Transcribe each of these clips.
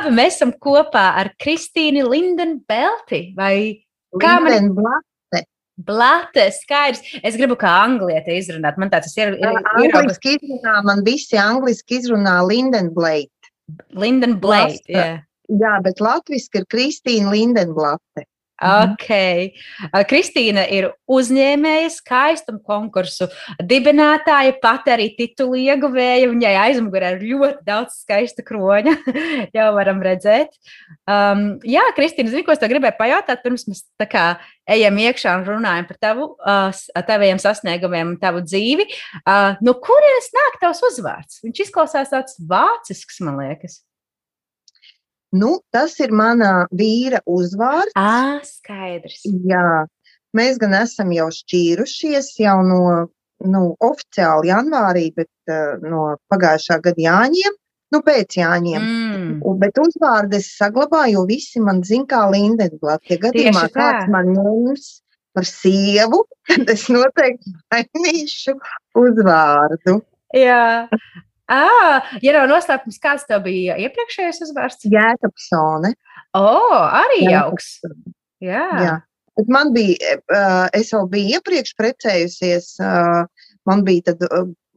Labi. Mēs esam kopā ar Kristīnu Lindenbelti. Kā man ir blate? Blate, skaidrs. Es gribu kā anglieti izrunāt. Man tāds ir. ir, ir angliski izrunā, man visi angliski izrunā Lindenblate. Lindenblate, jā. Jā, bet latviski ir Kristīna Lindenblate. Mhm. Ok. Kristīna ir uzņēmēja, skaistuma konkursu dibinātāja, pat arī titulu ieguvēja. Viņai aizmugurē ir ļoti daudz skaista kroņa. jau varam redzēt. Um, jā, Kristīna, zinu, ko es tev gribēju pajautāt, pirms mēs tā kā ejam iekšā un runājam par tavu, uh, taviem sasniegumiem un tavu dzīvi. Uh, no kurienes nāk tavs uzvārds? Viņš izklausās tāds vācisks, man liekas. Nu, tas ir mana vīra uzvārds. Ah, skaidrs. Jā, mēs gan esam jau šķīrušies jau no nu, oficiāli janvārī, bet uh, no pagājušā gada jāņiem. Nu, pēc jāņiem. Mm. Bet uzvārdu es saglabāju, jo visi man zina, kā Lindenblatt. Ja gadījumā Tieši kāds tā. man ņems par sievu, tad es noteikti mainīšu uzvārdu. Jā, Ah, ja nav noslēpums, kāds tev bija iepriekšējais uzvārds? Jēkabsone. O, oh, arī jauks. Jā. Jā. Bet man bija, es jau biju iepriekš precējusies, man bija tad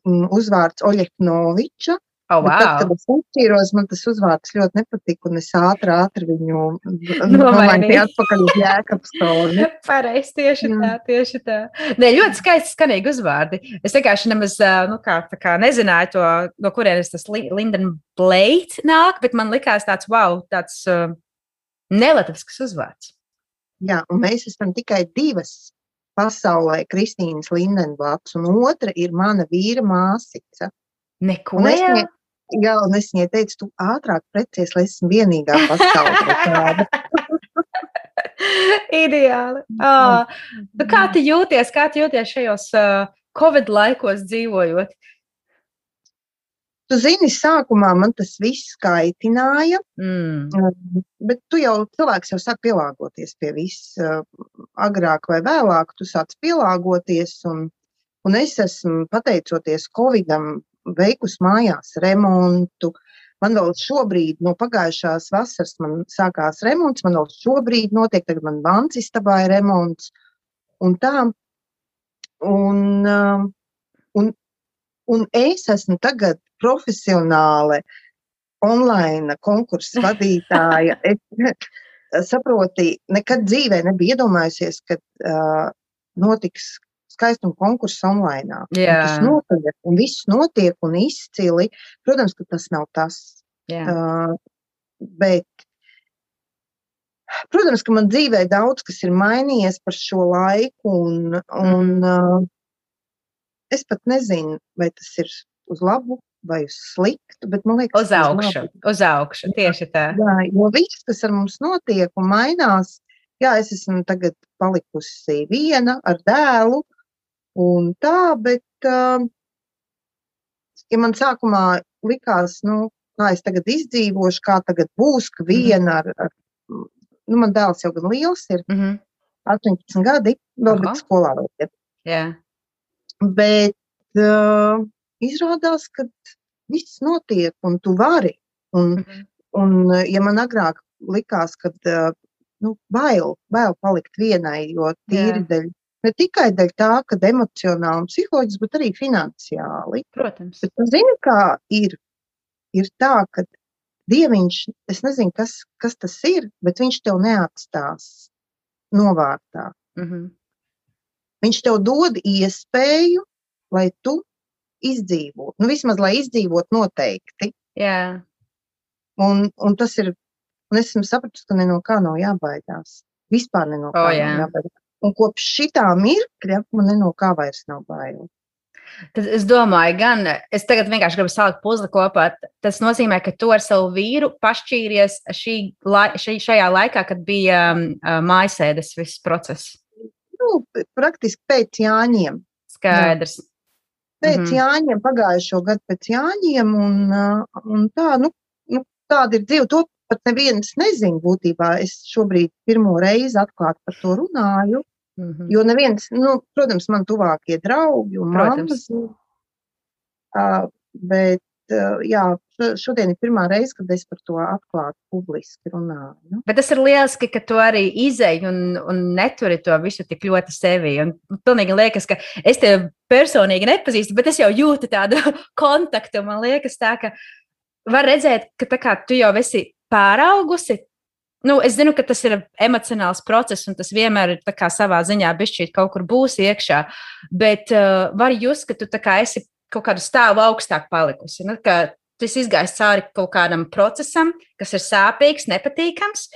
uzvārds Oļehnoviča. Oh, wow. tad, kad es atšķīros, man tas uzvārds ļoti nepatika, un es ātri, ātri viņu nomainīju atpakaļ uz jēkabstoni. Pareizi, tieši Jā. tā, tieši tā. Nē, ļoti skaisti skanīgi uzvārdi. Es vienkārši nemaz, nu, kā, kā nezināju to, no kurienes tas Linden Blade nāk, bet man likās tāds, wow, tāds uh, nelatvisks uzvārds. Jā, un mēs esam tikai divas pasaulē, Kristīnas Lindenblats, un otra ir mana vīra māsica. Neko. Un es, un es viņai teicu, tu ātrāk precies, lai esmu vienīgā pasaulē. Ideāli. Oh, nu kā tu jūties, kā tu jūties šajos uh, Covid laikos dzīvojot? Tu zini, sākumā man tas viss kaitināja, mm. bet tu jau cilvēks jau sāk pielāgoties pie viss. Agrāk vai vēlāk tu sāc pielāgoties, un, un es esmu pateicoties Covidam veikusi mājās remontu. Man vēl šobrīd, no pagājušās vasaras, man sākās remonts, man vēl šobrīd notiek, tagad man vans istabā ir remonts. Un tā, un, um, un, un es esmu tagad profesionāli online konkursu vadītāja. Es saproti, nekad dzīvē nebija iedomājusies, ka uh, notiks skaistuma konkursu online. Tas notiek, un viss notiek un izcili. Protams, ka tas nav tas. Jā. Uh, bet, protams, ka man dzīvē daudz kas ir mainījies par šo laiku, un, un mm. uh, es pat nezinu, vai tas ir uz labu vai uz sliktu, bet man liekas, uz augšu. Uz augšu tieši tā. Jā, jo viss, kas ar mums notiek un mainās, jā, es esmu tagad palikusi viena ar dēlu, un tā, bet, uh, ja man sākumā likās, nu, kā es tagad izdzīvošu, kā tagad būs, ka mhm. viena ar, ar nu, man dēls jau gan liels ir, mm -hmm. 18 gadi, vēl bet skolā vēl ir. Yeah. Bet uh, izrādās, ka viss notiek un tu vari. Un, mm -hmm. un ja man agrāk likās, ka uh, nu, bail, bail palikt vienai, jo tīri yeah. dēļ Ne tikai dēļ tā, ka emocionāli un psiholoģiski, bet arī finansiāli. Protams. Bet, zini, kā ir, ir tā, ka Dieviņš, es nezinu, kas, kas tas ir, bet viņš tev neatstās novārtā. Mm -hmm. Viņš tev dod iespēju, lai tu izdzīvotu. Nu, vismaz, lai izdzīvotu noteikti. Jā. Un, un tas ir, un es esmu sapratusi, ka ne no kā nav jābaidās. Vispār ne no kā oh, nav jābaidās. Un kopš šitā mirkļa man no kā vairs nav bail. Tad es domāju, gan es tagad vienkārši gribu salikt puzli kopā. Tas nozīmē, ka tu ar savu vīru pašķīries šī, šī, šajā laikā, kad bija um, mājasēdes viss process. Nu, praktiski pēc Jāņiem. Skaidrs. Jā. Pēc mm -hmm. Jāņiem, pagājušo gadu pēc Jāņiem, un, un tā, nu, nu, tāda ir dzīve. To pat neviens nezina būtībā. Es šobrīd pirmo reizi atklāti par to runāju. Mm -hmm. Jo neviens, nu, protams, man tuvākie draugi un mammas, uh, bet jā, šodien ir pirmā reize, kad es par to atklāti publiski runāju. Nu. Bet tas ir lieliski, ka tu arī izēji un, un neturi to visu tik ļoti sevi. Un pilnīgi liekas, ka es tevi personīgi nepazīstu, bet es jau jūtu tādu kontaktu. Man liekas, tā, ka var redzēt, ka kā, tu jau esi pāraugusi. Nu, es zinu, ka tas ir emocionāls process, un tas vienmēr ir savā ziņā bišķīt kaut kur būs iekšā. Bet uh, var just, ka tu esi kaut kādu stāvu augstāk palikusi. Nu, esi izgājis cauri kaut kādam procesam, kas ir sāpīgs, nepatīkams.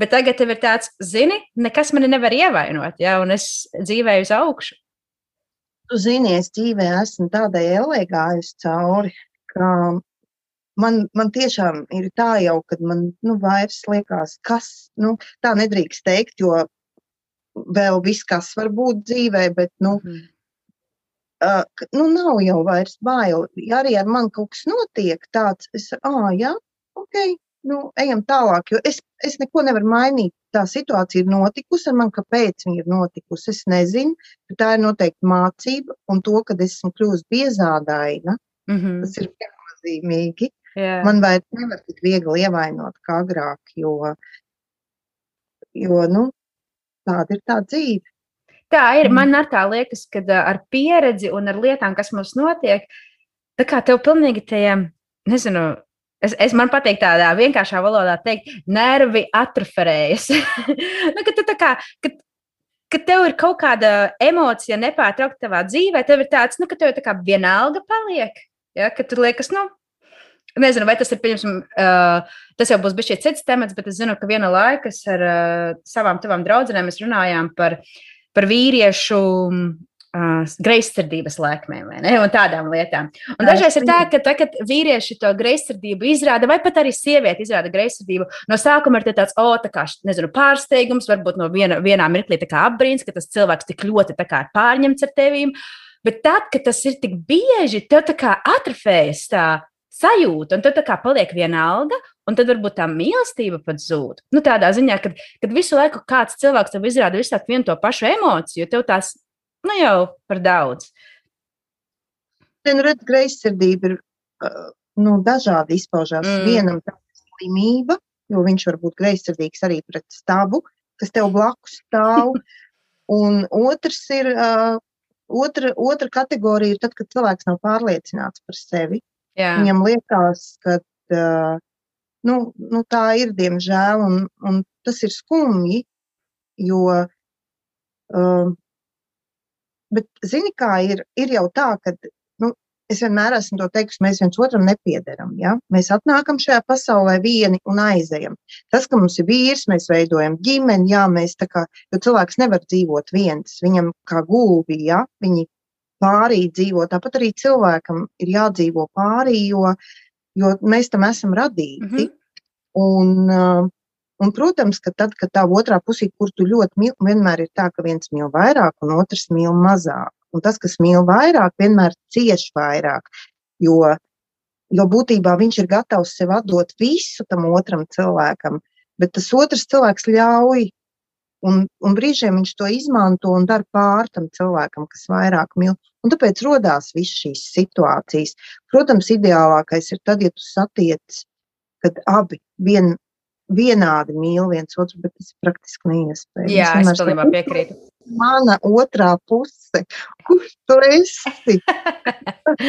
Bet tagad tev ir tāds, zini, nekas mani nevar ievainot, ja, un es dzīvēju uz augšu. Tu zini, es dzīvē esmu tādai elē gājusi cauri, ka man, man tiešām ir tā jau, kad man nu, vairs liekas, kas, nu, tā nedrīkst teikt, jo vēl viss, kas var būt dzīvē, bet, nu, mm uh, nu, nav jau vairs bail. Ja arī ar mani kaut kas notiek tāds, es ah, jā, ok, nu, ejam tālāk, jo es, es neko nevaru mainīt. Tā situācija ir notikusi ar mani, kāpēc viņa ir notikusi. Es nezinu, bet tā ir noteikti mācība, un to, ka esmu kļuvusi biezādaina, mm -hmm. tas ir viennozīmīgi. Yeah. Man vairs nevar tik viegli ievainot kā agrāk, jo, jo nu, tāda ir tā dzīve. Tā ir. Mm. Man ar tā liekas, ka ar pieredzi un ar lietām, kas mums notiek, tā kā tev pilnīgi tie, nezinu, es, es man patīk tādā vienkāršā valodā teikt, nervi atroferējas. nu, ka tu tā kā, ka, ka tev ir kaut kāda emocija nepārtraukti tavā dzīvē, tev ir tāds, nu, ka tev ir tā kā vienalga paliek. Ja, ka tu liekas, nu, Nezinu, vai tas ir pieņemsim, uh, tas jau būs bijis cits temats, bet es zinu, ka viena laika ar uh, savām tavām draudzenēm mēs runājām par par vīriešu uh, greizsirdības lēkmēm un tādām lietām. Un dažreiz ir tā, ka tā, kad vīrieši to greizsirdību izrāda, vai pat arī sieviete izrāda greizsirdību, no sākuma ir tāds, o, tā kā, nezinu, pārsteigums, varbūt no viena, vienā mirklī tā kā apbrīns, ka tas cilvēks tik ļoti kā ir pārņemts ar tevīm. Bet tad, kad tas ir tik bieži, tev tā kā atrofējas tā sajūta, un tad tā kā paliek viena alga, Un tad varbūt tā mīlestība pat zūd. Nu, tādā ziņā, kad, kad visu laiku kāds cilvēks tev izrāda visu laiku vienu to pašu emociju, tev tās nu, jau par daudz. Vienu redzu, greizsirdība ir nu, dažādi izpaužās. Mm. Vienam tā ir slimība, jo viņš var būt greizsirdīgs arī pret stabu, kas tev blakus stāv. Un otrs ir, uh, otra, otra kategorija ir tad, kad cilvēks nav pārliecināts par sevi. Jā. Viņam liekas, ka uh, Nu, nu, tā ir, diemžēl, un, un tas ir skumji, jo, uh, bet, zini, kā ir, ir jau tā, ka, nu, es vienmēr esmu to teikusi, mēs viens otram nepiederam, ja? Mēs atnākam šajā pasaulē vieni un aizejam. Tas, ka mums ir vīrs, mēs veidojam ģimeni, jā, mēs tā kā, jo cilvēks nevar dzīvot viens, viņam kā gulbi, ja? Viņi pārī dzīvo, tāpat arī cilvēkam ir jādzīvo pārī, jo jo mēs tam esam radīti. Mm -hmm. un, uh, un, protams, ka tad, kad tā otrā pusē, kur tu ļoti mīli, vienmēr ir tā, ka viens mīl vairāk un otrs mīl mazāk. Un tas, kas mīl vairāk, vienmēr cieš vairāk. Jo, jo būtībā viņš ir gatavs sev atdot visu tam otram cilvēkam, bet tas otrs cilvēks ļauj Un, un brīžiem viņš to izmanto un dara pār tam cilvēkam, kas vairāk mīl. Un tāpēc radās visas šīs situācijas. Protams, ideālākais ir tad, ja tu satiec, kad abi vien, vienādi mīl viens otru, bet tas ir praktiski neiespējams. Jā, es pilnībā piekrītu. Mana otrā puse, kurš tu esi?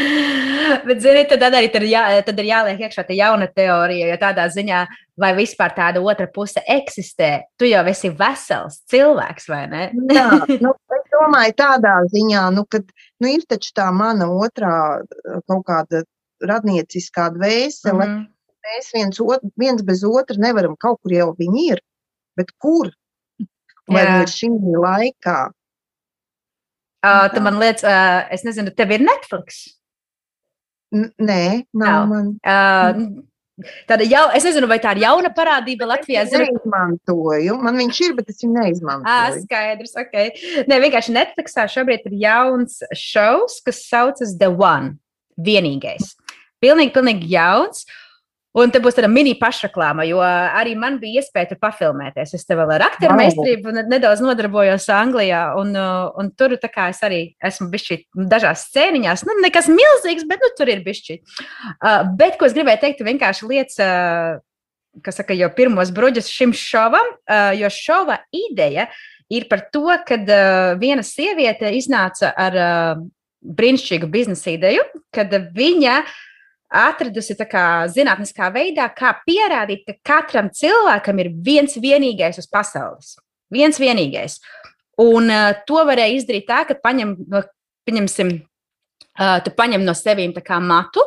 bet, zini, tad arī tad, jā, tad ir jāliek iekšā tā jauna teorija, jo tādā ziņā, vai vispār tāda otra puse eksistē, tu jau esi vesels cilvēks, vai ne? jā, nu, es domāju tādā ziņā, nu, kad nu, ir taču tā mana otrā kaut kāda radnieciskā dvēsele, mm -hmm mēs viens, otru, viens bez otra nevaram kaut kur jau viņi ir, bet kur? Vai viņi ir šī laikā? Uh, tu man liekas, uh, es nezinu, tev ir Netflix? N nē, nav, nav. man. Uh, Tāda jau, es nezinu, vai tā ir jauna parādība Latvijā. Es neizmantoju. Man viņš ir, bet es viņu neizmantoju. Ah, skaidrs, ok. Nē, vienkārši Netflixā šobrīd ir jauns šovs, kas saucas The One. Vienīgais. Pilnīgi, pilnīgi jauns. Un te būs tāda mini pašreklāma, jo arī man bija iespēja tur pafilmēties. Es te vēl ar aktieru meistarību nedaudz nodarbojos Anglijā, un, un tur es arī esmu bijis dažās scēniņās. Nu, nekas milzīgs, bet nu, tur ir bijis. Uh, bet, ko es gribēju teikt, vienkārši lietas. Uh, kas saka, jau pirmos bruģus šim šovam, uh, jo šova ideja ir par to, ka uh, viena sieviete iznāca ar uh, brīnišķīgu biznesa ideju, kad viņa uh, atradusi kā, zinātniskā veidā, kā pierādīt, ka katram cilvēkam ir viens vienīgais uz pasaules. Viens vienīgais. Un uh, to varēja izdarīt tā, ka paņem, no, paņemsim, uh, tu paņem no sevīm matu,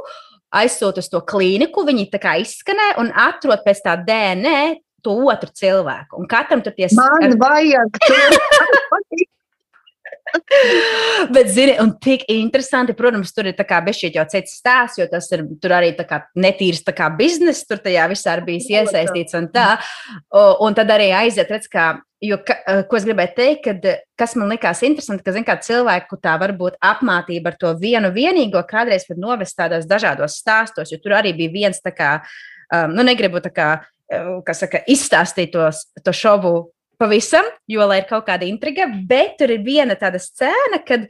aizsūti uz to klīniku, viņi izskanē un atrod pēc tā DNE to otru cilvēku. Un katram tur tie Man vajag to. Bet, zini, un tik interesanti, protams, tur ir tā kā bešķiet jau cits stāsts, jo tas ir tur arī tā kā netīrs tā kā bizness, tur tajā visā ir bijis iesaistīts un tā. Un tad arī aiziet, redz, kā, jo, ka, ko es gribēju teikt, kad, kas man likās interesanti, ka, kā cilvēku tā varbūt apmātība ar to vienu vienīgo kādreiz var novest tādos dažādos stāstos, jo tur arī bija viens tā kā, um, nu, negribu tā kā, kas saka, izstāstīt tos, to šovu pavisam, jo lai ir kaut kāda intriga, bet tur ir viena tāda scēna, kad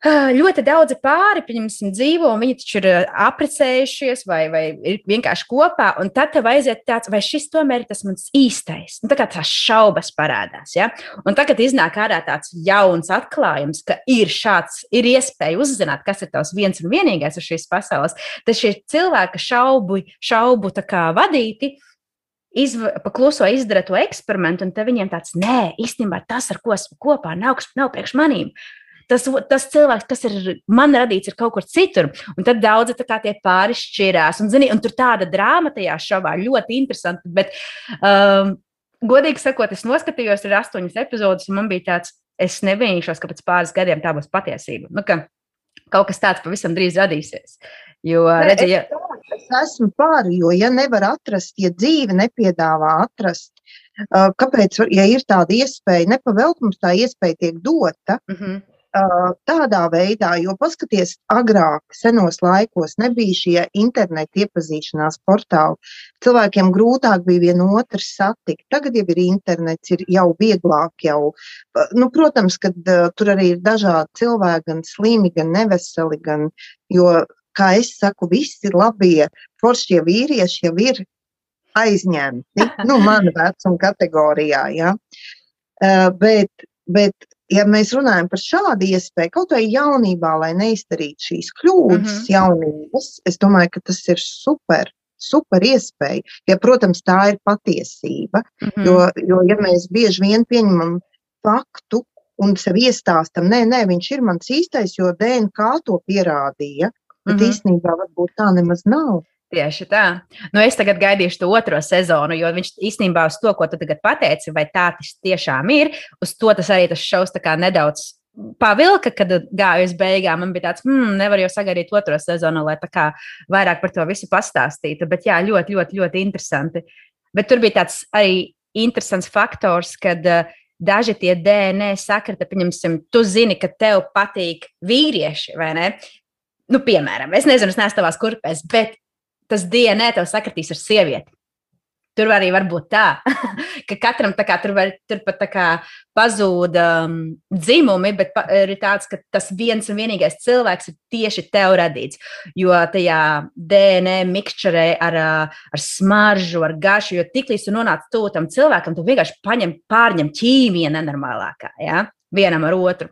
ļoti daudzi pāri, pieņemsim, dzīvo, un viņi taču ir apprecējušies vai, vai ir vienkārši kopā, un tad tev aiziet tāds, vai šis tomēr ir tas mans īstais. Nu, tā kā tās šaubas parādās, ja? Un tagad iznāk ārā tāds jauns atklājums, ka ir šāds, ir iespēja uzzināt, kas ir tavs viens un vienīgais uz šīs pasaules, tad šie cilvēki šaubu, šaubu tā kā vadīti, izv, pakluso izdara to eksperimentu, un viņiem tāds, nē, īstenībā tas, ar ko esmu kopā, nav, nav priekš manīm. Tas, tas cilvēks, kas ir man radīts, ir kaut kur citur. Un tad daudzi tie pāri šķirās. Un, zini, un tur tāda drāma tajā šovā ļoti interesanti. Bet, um, godīgi sakot, es noskatījos, ir astoņas epizodes, un man bija tāds, es nevienīšos, ka pēc pāris gadiem tā būs patiesība. Nu, ka kaut kas tāds pavisam drīz radīsies. Jo, redzi, ja... Es esmu pār, jo, ja nevar atrast, ja dzīve nepiedāvā atrast, kāpēc, ja ir tāda iespēja, nepavēlt mums tā iespēja tiek dota, mm -hmm tādā veidā, jo paskaties, agrāk, senos laikos, nebija šie interneta iepazīšanās portāli. Cilvēkiem grūtāk bija vienu otru satikt. Tagad jau ir internets, ir jau vieglāk. Jau, nu, protams, ka uh, tur arī ir dažādi cilvēki, gan slimi, gan neveseli. Gan, jo, kā es saku, visi labie foršie vīrieši jau ir aizņemti. Nu, mana vecuma kategorijā. Ja? Uh, bet, bet ja mēs runājam par šādu iespēju, kaut vai jaunībā, lai neizdarītu šīs kļūdas, mm -hmm. jaunības, es domāju, ka tas ir super. Super iespēja, ja, protams, tā ir patiesība. Mm -hmm. jo, jo, ja mēs bieži vien pieņemam faktu un sev iestāstam, nē, nē, viņš ir mans īstais, jo DNK to pierādīja, bet mm -hmm. īstenībā varbūt tā nemaz nav. Tieši tā. Nu, es tagad gaidīšu to otro sezonu, jo viņš īstenībā uz to, ko tu tagad pateici, vai tā tas tiešām ir, uz to tas arī tas šaus nedaudz pavilka, kad gāju uz beigām. Man bija tāds, hmm, nevar jau sagaidīt otro sezonu, lai tā kā vairāk par to visu pastāstītu. Bet jā, ļoti, ļoti, ļoti interesanti. Bet tur bija tāds arī interesants faktors, kad uh, daži tie DNS sakrita, pieņemsim, tu zini, ka tev patīk vīrieši, vai ne? Nu, piemēram, es nezinu, es neesmu tavās kurpēs, bet tas DNA tev sakritīs ar sievieti. Tur arī var būt tā, ka katram tā kā, tur, var, tur pat kā, pazūd um, dzimumi, bet pa, ir tāds, ka tas viens un vienīgais cilvēks ir tieši tev radīts. Jo tajā DNA mikšķerē ar, uh, ar smaržu, ar garšu, jo tiklīdz tu nonāc tuvu tam cilvēkam, tu vienkārši paņem, pārņem ķīmiju nenormālākā, ja? vienam ar otru.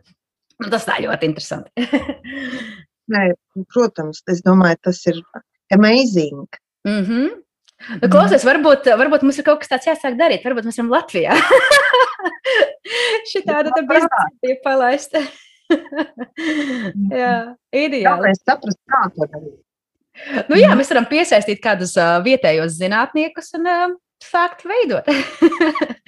Nu, tas tā ļoti interesanti. Nē, protams, es domāju, tas ir amazing. Mm -hmm. Nu, klausies, varbūt, varbūt mums ir kaut kas tāds jāsāk darīt. Varbūt mēs esam Latvijā. Šī tāda bija palaista. jā, ideāli. Jā, mēs saprast, kā to darīt. Nu, jā, mēs varam piesaistīt kādus uh, vietējos zinātniekus un uh, sākt veidot.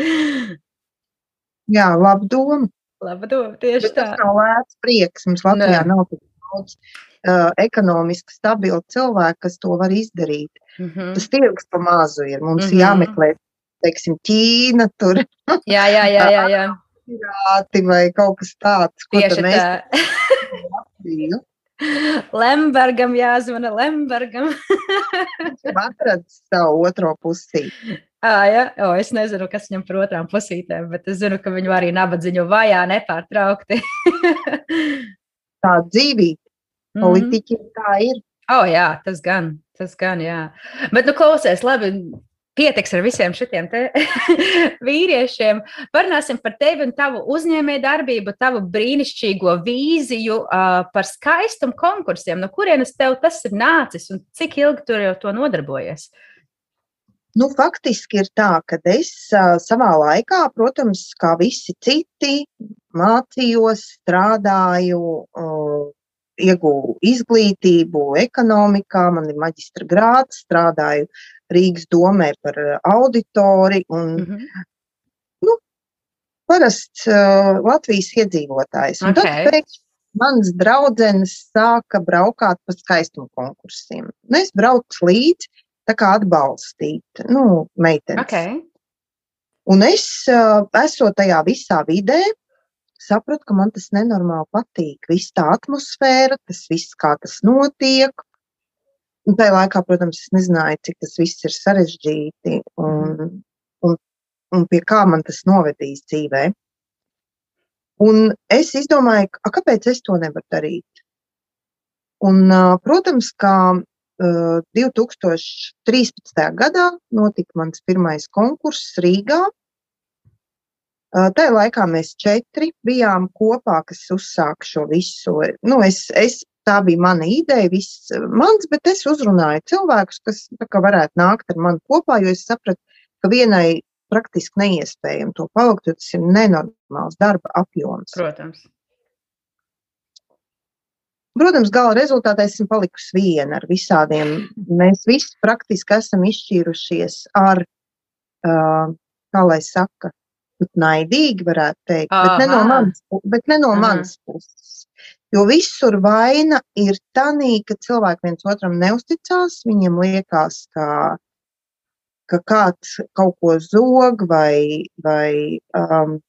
jā, laba doma. Laba doma, tieši Bet tā. Tas nav lēts prieks. Mums Latvijā Nē. nav tik daudz uh, ekonomiski stabili cilvēki, kas to var izdarīt. Mm -hmm. Tas tirgus pa mazu ir. Mums mm -hmm. jāmeklē, teiksim, Ķīna tur. jā, jā, jā. jā, jā. Pirāti vai kaut kas tāds, Tieši mēs tā. Lembergam jāzvana Lembergam. Atradis savu otro pusī. Ah, ja? o, es nezinu, kas viņam par otrām pusītēm, bet es zinu, ka viņu arī nabadzību vajā nepārtraukti. tā dzīvība. Mhm. Politiķi mm. tā ir. O, oh, jā, tas gan, tas gan, jā. Bet, nu, klausies, labi, pietiks ar visiem šiem vīriešiem. Parunāsim par tevi un tavu uzņēmēju darbību, tavu brīnišķīgo vīziju uh, par skaistumu konkursiem. No kurienes tev tas ir nācis un cik ilgi tur jau to nodarbojies? Nu, faktiski ir tā, ka es uh, savā laikā, protams, kā visi citi, mācījos, strādāju, uh, ieguvu izglītību ekonomikā, man ir maģistra grāts, strādāju Rīgas domē par eh, auditori un mm -hmm. nu, parasts uh, Latvijas iedzīvotājs. Un okay. Tad pēkšņi mans draudzenes sāka braukāt pa skaistumu konkursiem. Nu, es braucu līdzi, tā kā atbalstīt, nu, meitenes. Okay. Un es, uh, esot tajā visā vidē, sapratu, ka man tas nenormāli patīk. Viss tā atmosfēra, tas viss, kā tas notiek. Un tajā laikā, protams, es nezināju, cik tas viss ir sarežģīti un, un, un pie kā man tas novedīs dzīvē. Un es izdomāju, a, kāpēc es to nevaru darīt. Un, protams, kā 2013. gadā notika mans pirmais konkurss Rīgā. Tajā laikā mēs četri bijām kopā, kas uzsāka šo visu. Nu, es, es tā bija mana ideja, viss mans, bet es uzrunāju cilvēkus, kas varētu nākt ar mani kopā, jo es sapratu, ka vienai praktiski neiespējami to paveikt, jo tas ir nenormāls darba apjoms. Protams. Protams, gala rezultātā esmu palikusi viena ar visādiem. Mēs visi praktiski esam izšķīrušies ar, kā lai saka, naidīgi, varētu teikt, Aha. bet ne no manas, bet ne no manas puses. Jo visur vaina ir tā, ka cilvēki viens otram neusticās. Viņiem liekas, ka, ka kāds kaut ko zog vai, vai um,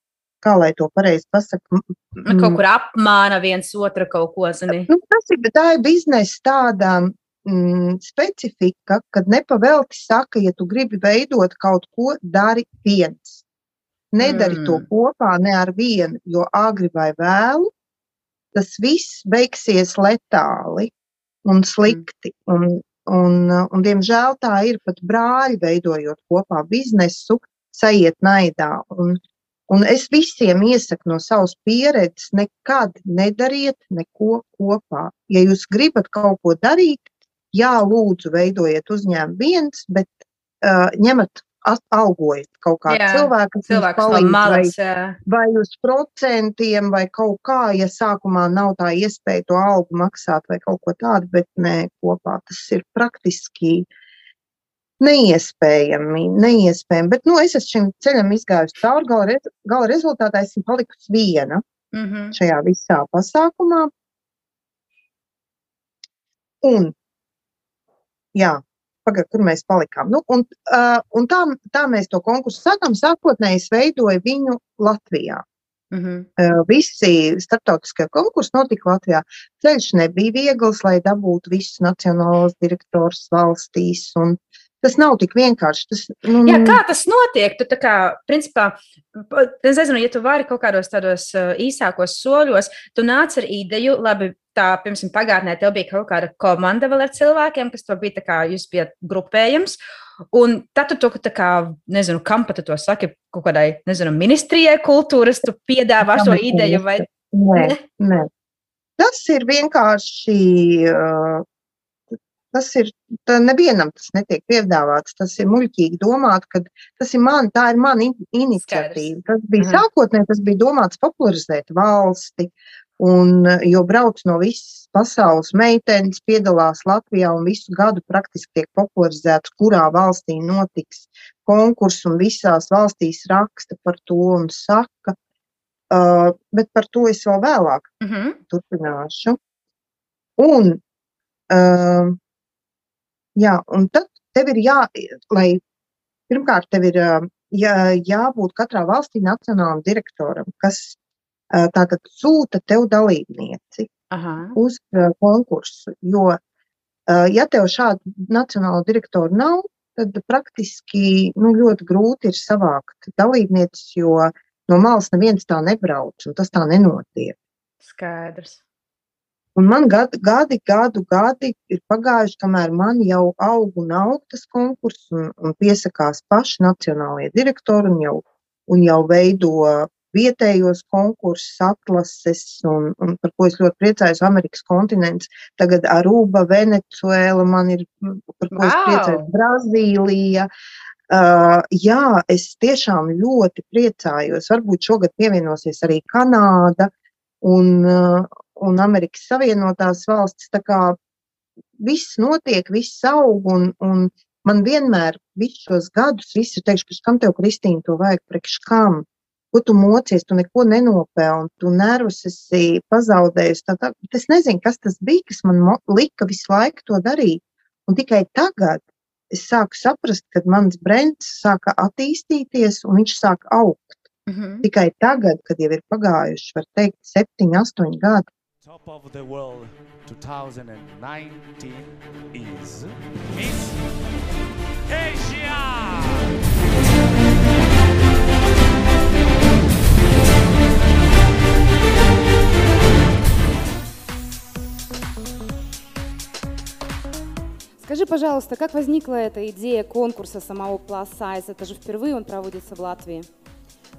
kā lai to pareizi pasakā. Nu, kaut kur apmāna viens otru kaut ko. Zini. Nu, tas ir, tā ir biznesa tāda mm, specifika, kad nepavēlti saka, ja tu gribi veidot kaut ko, dari viens. Nedari mm. to kopā ne ar vienu, jo agri vai vēlu tas viss beigsies letāli un slikti. Un, un, un, diemžēl tā ir pat brāļi, veidojot kopā biznesu, sajiet naidā. Un, un es visiem iesaku no savas pieredzes, nekad nedariet neko kopā. Ja jūs gribat kaut ko darīt, jā, lūdzu, veidojiet uzņēmumu viens, bet uh, ņemat algojat kaut kādu cilvēku, kas jums palīdz, no malas, vai, vai uz procentiem, vai kaut kā, ja sākumā nav tā iespēja to algu maksāt vai kaut ko tādu, bet nē, kopā tas ir praktiski neiespējami, neiespējami. Bet, nu, es esmu šim ceļam izgājusi cauri, gala, rez, gala rezultātā esmu palikusi viena mm -hmm. šajā visā pasākumā. Un, jā, pagaid, kur mēs palikām. Nu, un, uh, un tā, tā mēs to konkursu sākām. Sākotnēji es veidoju viņu Latvijā. Mm -hmm. uh, visi starptautiskie konkursi notika Latvijā. Ceļš nebija viegls, lai dabūtu visus nacionālos direktors valstīs. Un, Tas nav tik vienkārši. Tas, nu, Jā, kā tas notiek? Tu, kā, principā, es nezinu, ja tu vari kaut kādos tādos īsākos soļos, tu nāc ar ideju, labi, tā, piemēram, pagātnē tev bija kaut kāda komanda vēl ar cilvēkiem, kas to bija, kā jūs bijat grupējums. Un tad tu to, kā, nezinu, kam pat to saki, kaut kādai, nezinu, ministrijai kultūras, tu piedāvā šo ideju vai nē? Nē, tas ir vienkārši. Uh, Tas ir, nevienam tas netiek piedāvāts. Tas ir muļķīgi domāt, ka tas ir man, tā ir mana iniciatīva. Tas bija mhm. sākotnēji, tas bija domāts popularizēt valsti, Un, jo brauc no visas pasaules meitenes, piedalās Latvijā un visu gadu praktiski tiek popularizēts, kurā valstī notiks konkurss, un visās valstīs raksta par to un saka. Uh, bet par to es vēl vēlāk mm -hmm. turpināšu. Un, uh, jā, un tad tev ir jā, lai pirmkārt tev ir jā, jābūt katrā valstī nacionālam direktoram, kas Tātad sūta tev dalībnieci. Aha. uz konkursu. Jo, ja tev šādu nacionālo direktoru nav, tad praktiski nu, ļoti grūti ir savākt dalībnieces, jo no malas neviens tā nebrauc, un tas tā nenotiek. Skaidrs. Un man gadi, gadi, gadu gadi ir pagājuši, kamēr man jau aug un aug tas konkurss, un, un piesakās paši nacionālie direktori un jau, un jau veido vietējos konkursus, atlases, un, un par ko es ļoti priecājos, Amerikas kontinents. Tagad Aruba, Venecuēla, man ir, par ko wow. es priecājos, Brazīlija. Uh, jā, es tiešām ļoti priecājos. Varbūt šogad pievienosies arī Kanāda un, uh, un Amerikas Savienotās valstis. Tā kā viss notiek, viss aug, un, un man vienmēr visus šos gadus visi ir teikuši, kam tev, Kristīna, to vajag priekš kam? Ko tu mocies, tu neko nenopelni, tu nervus esi pazaudējusi. Tā, tā, es nezinu, kas tas bija, kas man lika visu laiku to darīt. Un tikai tagad es sāku saprast, kad mans brands sāka attīstīties un viņš sāka augt. Mm -hmm. Tikai tagad, kad jau ir pagājuši, var teikt, septiņi, astoņi gadi. Top of the world 2019 is Miss Asia! Скажи, пожалуйста, как возникла эта идея конкурса самого Plus Size? Это же впервые он проводится в Латвии.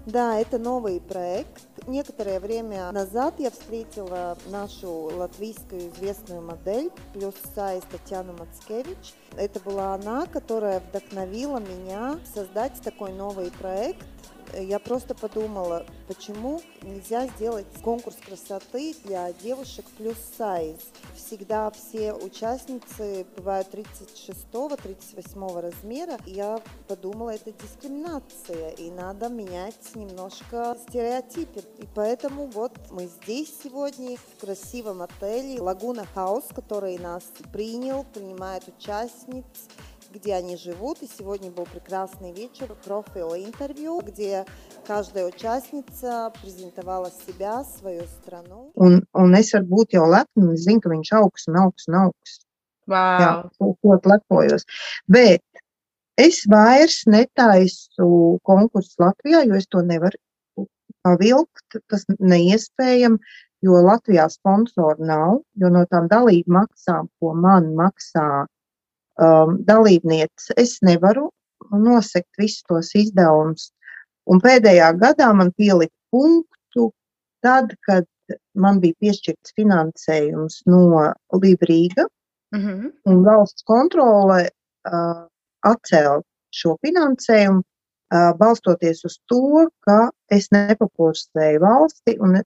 Да, это новый проект. Некоторое время назад я встретила нашу латвийскую известную модель плюс сайз Татьяну Мацкевич. Это была она, которая вдохновила меня создать такой новый проект я просто подумала, почему нельзя сделать конкурс красоты для девушек плюс сайз. Всегда все участницы бывают 36-38 размера. Я подумала, это дискриминация, и надо менять немножко стереотипы. И поэтому вот мы здесь сегодня в красивом отеле Лагуна Хаус, который нас принял, принимает участниц где они живут. И сегодня был прекрасный вечер, профиль интервью, где каждая участница презентовала себя, свою страну. Un, un es varu būt jau lepna, es zinu, ka viņš augs un augs un augs. Wow. Jā, ļoti lepojos. Bet es vairs netaisu konkursu Latvijā, jo es to nevaru pavilkt. Tas neiespējami, jo Latvijā sponsoru nav, jo no tām dalību maksām, ko man maksā um, dalībnieces, es nevaru nosekt visus tos izdevumus. Un pēdējā gadā man pielika punktu tad, kad man bija piešķirts finansējums no Librīga, mm -hmm. un valsts kontrole uh, atcēla šo finansējumu, uh, balstoties uz to, ka es nepakursēju valsti un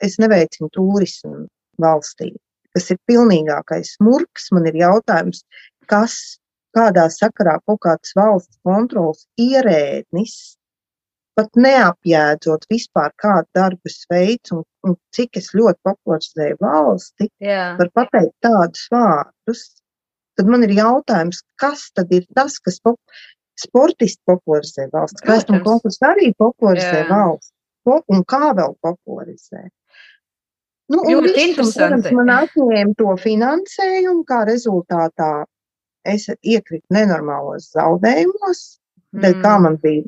es neveicinu turismu valstī kas ir pilnīgākais smurks. Man ir jautājums, kas kādā sakarā kaut kāds valsts kontrols ierēdnis, pat neapjēdzot vispār kādu darbu veids un, un cik es ļoti popularizēju valsti, Jā. var pateikt tādus vārdus, tad man ir jautājums, kas tad ir tas, kas pop sportisti popularizē valsts, skaistuma konkursu arī popularizē Jā. valsts, un kā vēl popularizē. Nu, ļoti visu, interesanti. Man atņēma to finansējumu, kā rezultātā es iekritu nenormālos zaudējumos, mm. dēļ kā man bija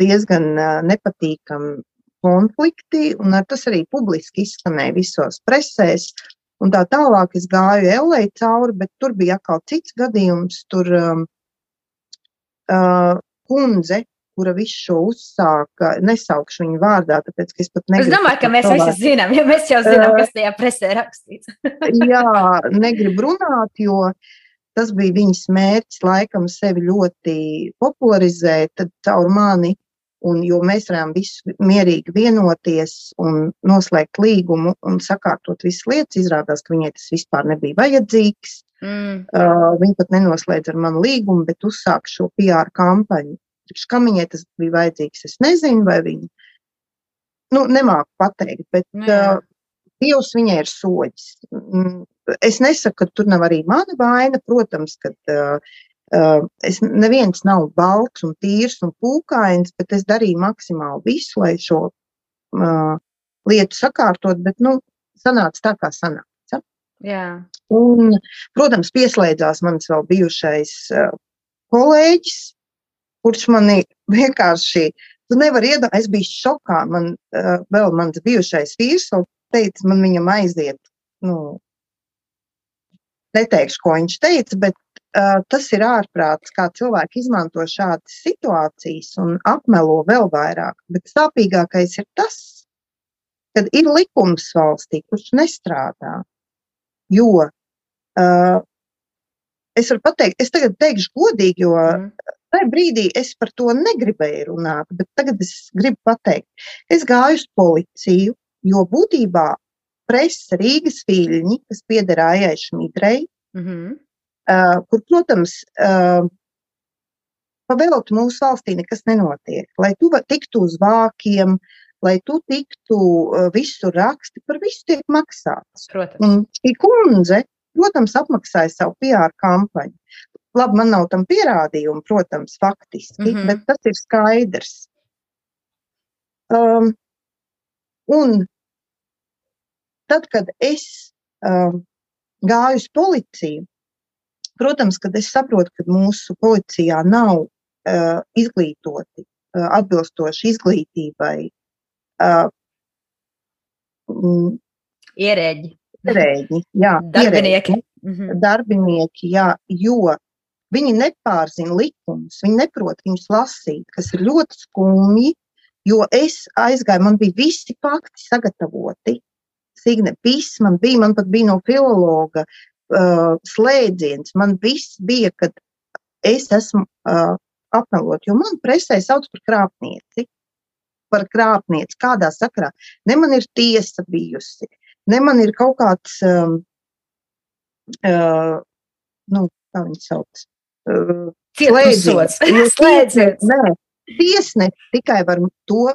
diezgan uh, nepatīkami konflikti, un tas arī publiski izskanēja visos presēs. Un tā tālāk es gāju Elē cauri, bet tur bija atkal cits gadījums. Tur um, uh, kundze, kura visu šo uzsāka, nesaukšu viņu vārdā, tāpēc, ka es pat negribu. Es domāju, ka mēs visi zinām, ja mēs jau zinām, kas tajā presē rakstīts. jā, negribu runāt, jo tas bija viņas mērķis, laikam, sevi ļoti popularizēt, caur mani. Un, jo mēs varējām visu mierīgi vienoties un noslēgt līgumu un sakārtot visas lietas, izrādās, ka viņai tas vispār nebija vajadzīgs. Mm. Uh, viņa pat nenoslēdz ar mani līgumu, bet uzsāka šo PR kampaņu. Kam viņai tas bija vajadzīgs, es nezinu, vai viņa nu, nemāku pateikt, bet uh, Dievs viņai ir soļs. Es nesaku, ka tur nav arī mana vaina. Protams, ka uh, es neviens nav balts un tīrs un pūkains, bet es darīju maksimāli visu, lai šo uh, lietu sakārtot. Bet, nu, sanāca tā, kā sanāca. Jā. Un, protams, pieslēdzās mans vēl bijušais uh, kolēģis, kurš manī vienkārši, tu nevari iedomāties, es biju šokā. Man uh, vēl mans bijušais vīrs teica, man viņam aiziet, nu, neteikšu, ko viņš teica, bet uh, tas ir ārprāts, kā cilvēki izmanto šādas situācijas un apmelo vēl vairāk. Bet sāpīgākais ir tas, kad ir likums valstī, kurš nestrādā. Jo uh, es varu pateikt, es tagad teikšu godīgi, jo mm. tajā brīdī es par to negribēju runāt, bet tagad es gribu pateikt, es gāju uz policiju, jo būtībā presa Rīgas viļņi, kas pieder Ājai Šmidrei, mm -hmm. uh, kur, protams, uh, pavēlot mūsu valstī nekas nenotiek. Lai tu tiktu uz vākiem, lai tu tiktu uh, visu raksti, par visu tiek maksāts. Protams. Un šī kundze protams, apmaksāja savu PR kampaņu. Labi, man nav tam pierādījumu, protams, faktiski, mm -hmm. bet tas ir skaidrs. Um, un tad, kad es um, gāju uz policiju, protams, kad es saprotu, ka mūsu policijā nav uh, izglītoti, uh, atbilstoši izglītībai. Uh, Ierēģi ierēģi, jā, darbinieki. Ierēģi, mhm. darbinieki jā, jo viņi nepārzina likumus, viņi neprot viņus lasīt, kas ir ļoti skumji, jo es aizgāju, man bija visi fakti sagatavoti. Signe, viss man bija, man pat bija no filologa uh, slēdziens, man viss bija, kad es esmu uh, apmelot, jo man presē sauc par krāpnieci, par krāpnieci, kādā sakrā. Ne man ir tiesa bijusi, ne man ir kaut kāds, um, uh, nu, kā viņi sauc, uh, slēdziens. slēdziens. Nē, tiesneši tikai var to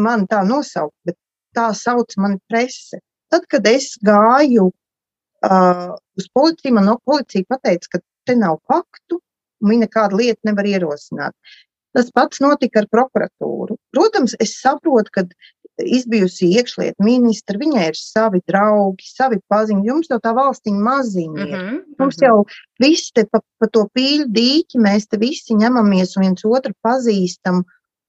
man tā nosaukt, bet tā sauc mani prese. Tad, kad es gāju uh, uz policiju, man no policija pateica, ka te nav faktu, un viņa nekādu lietu nevar ierosināt. Tas pats notika ar prokuratūru. Protams, es saprotu, ka izbijusi iekšlietu ministra, viņai ir savi draugi, savi paziņi. Jums jau tā valstiņa maziņa ir. Mm -hmm. Mums jau viss te pa, pa to pīļu dīķi, mēs te visi ņemamies un viens otru pazīstam.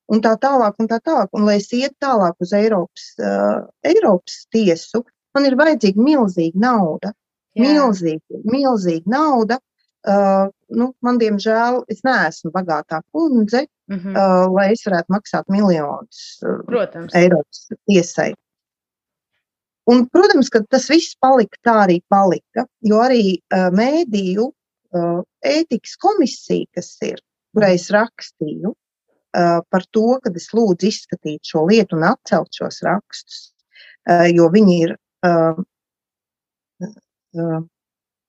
Un tā tālāk, un tā tālāk. Un, lai es ietu tālāk uz Eiropas, uh, Eiropas tiesu, man ir vajadzīga milzīga nauda. Jā. Milzīga, milzīga nauda. Uh, nu, man, diemžēl, es neesmu bagātā kundze, mm -hmm. uh, lai es varētu maksāt miljonus uh, Eiropas tiesai. Un, protams, ka tas viss palika tā arī palika, jo arī uh, mēdīju uh, ētikas komisija, kas ir, kurai es rakstīju uh, par to, ka es lūdzu izskatīt šo lietu un atcelt šos rakstus, uh, jo viņi ir uh, uh,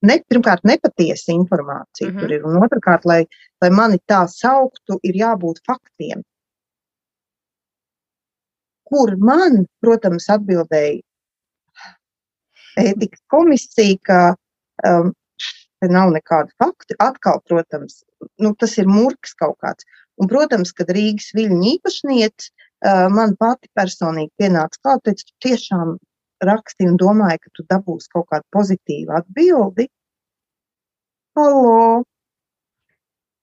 ne, pirmkārt, nepatiesa informācija mm -hmm. tur ir, un otrkārt, lai, lai mani tā sauktu, ir jābūt faktiem. Kur man, protams, atbildēja ētikas komisija, ka um, te nav nekādu faktu. Atkal, protams, nu, tas ir murgs kaut kāds. Un, protams, kad Rīgas viļņu īpašniece uh, man pati personīgi pienāca klāt, teica, tu tiešām rakstīju un domāju, ka tu dabūsi kaut kādu pozitīvu atbildi. Halo!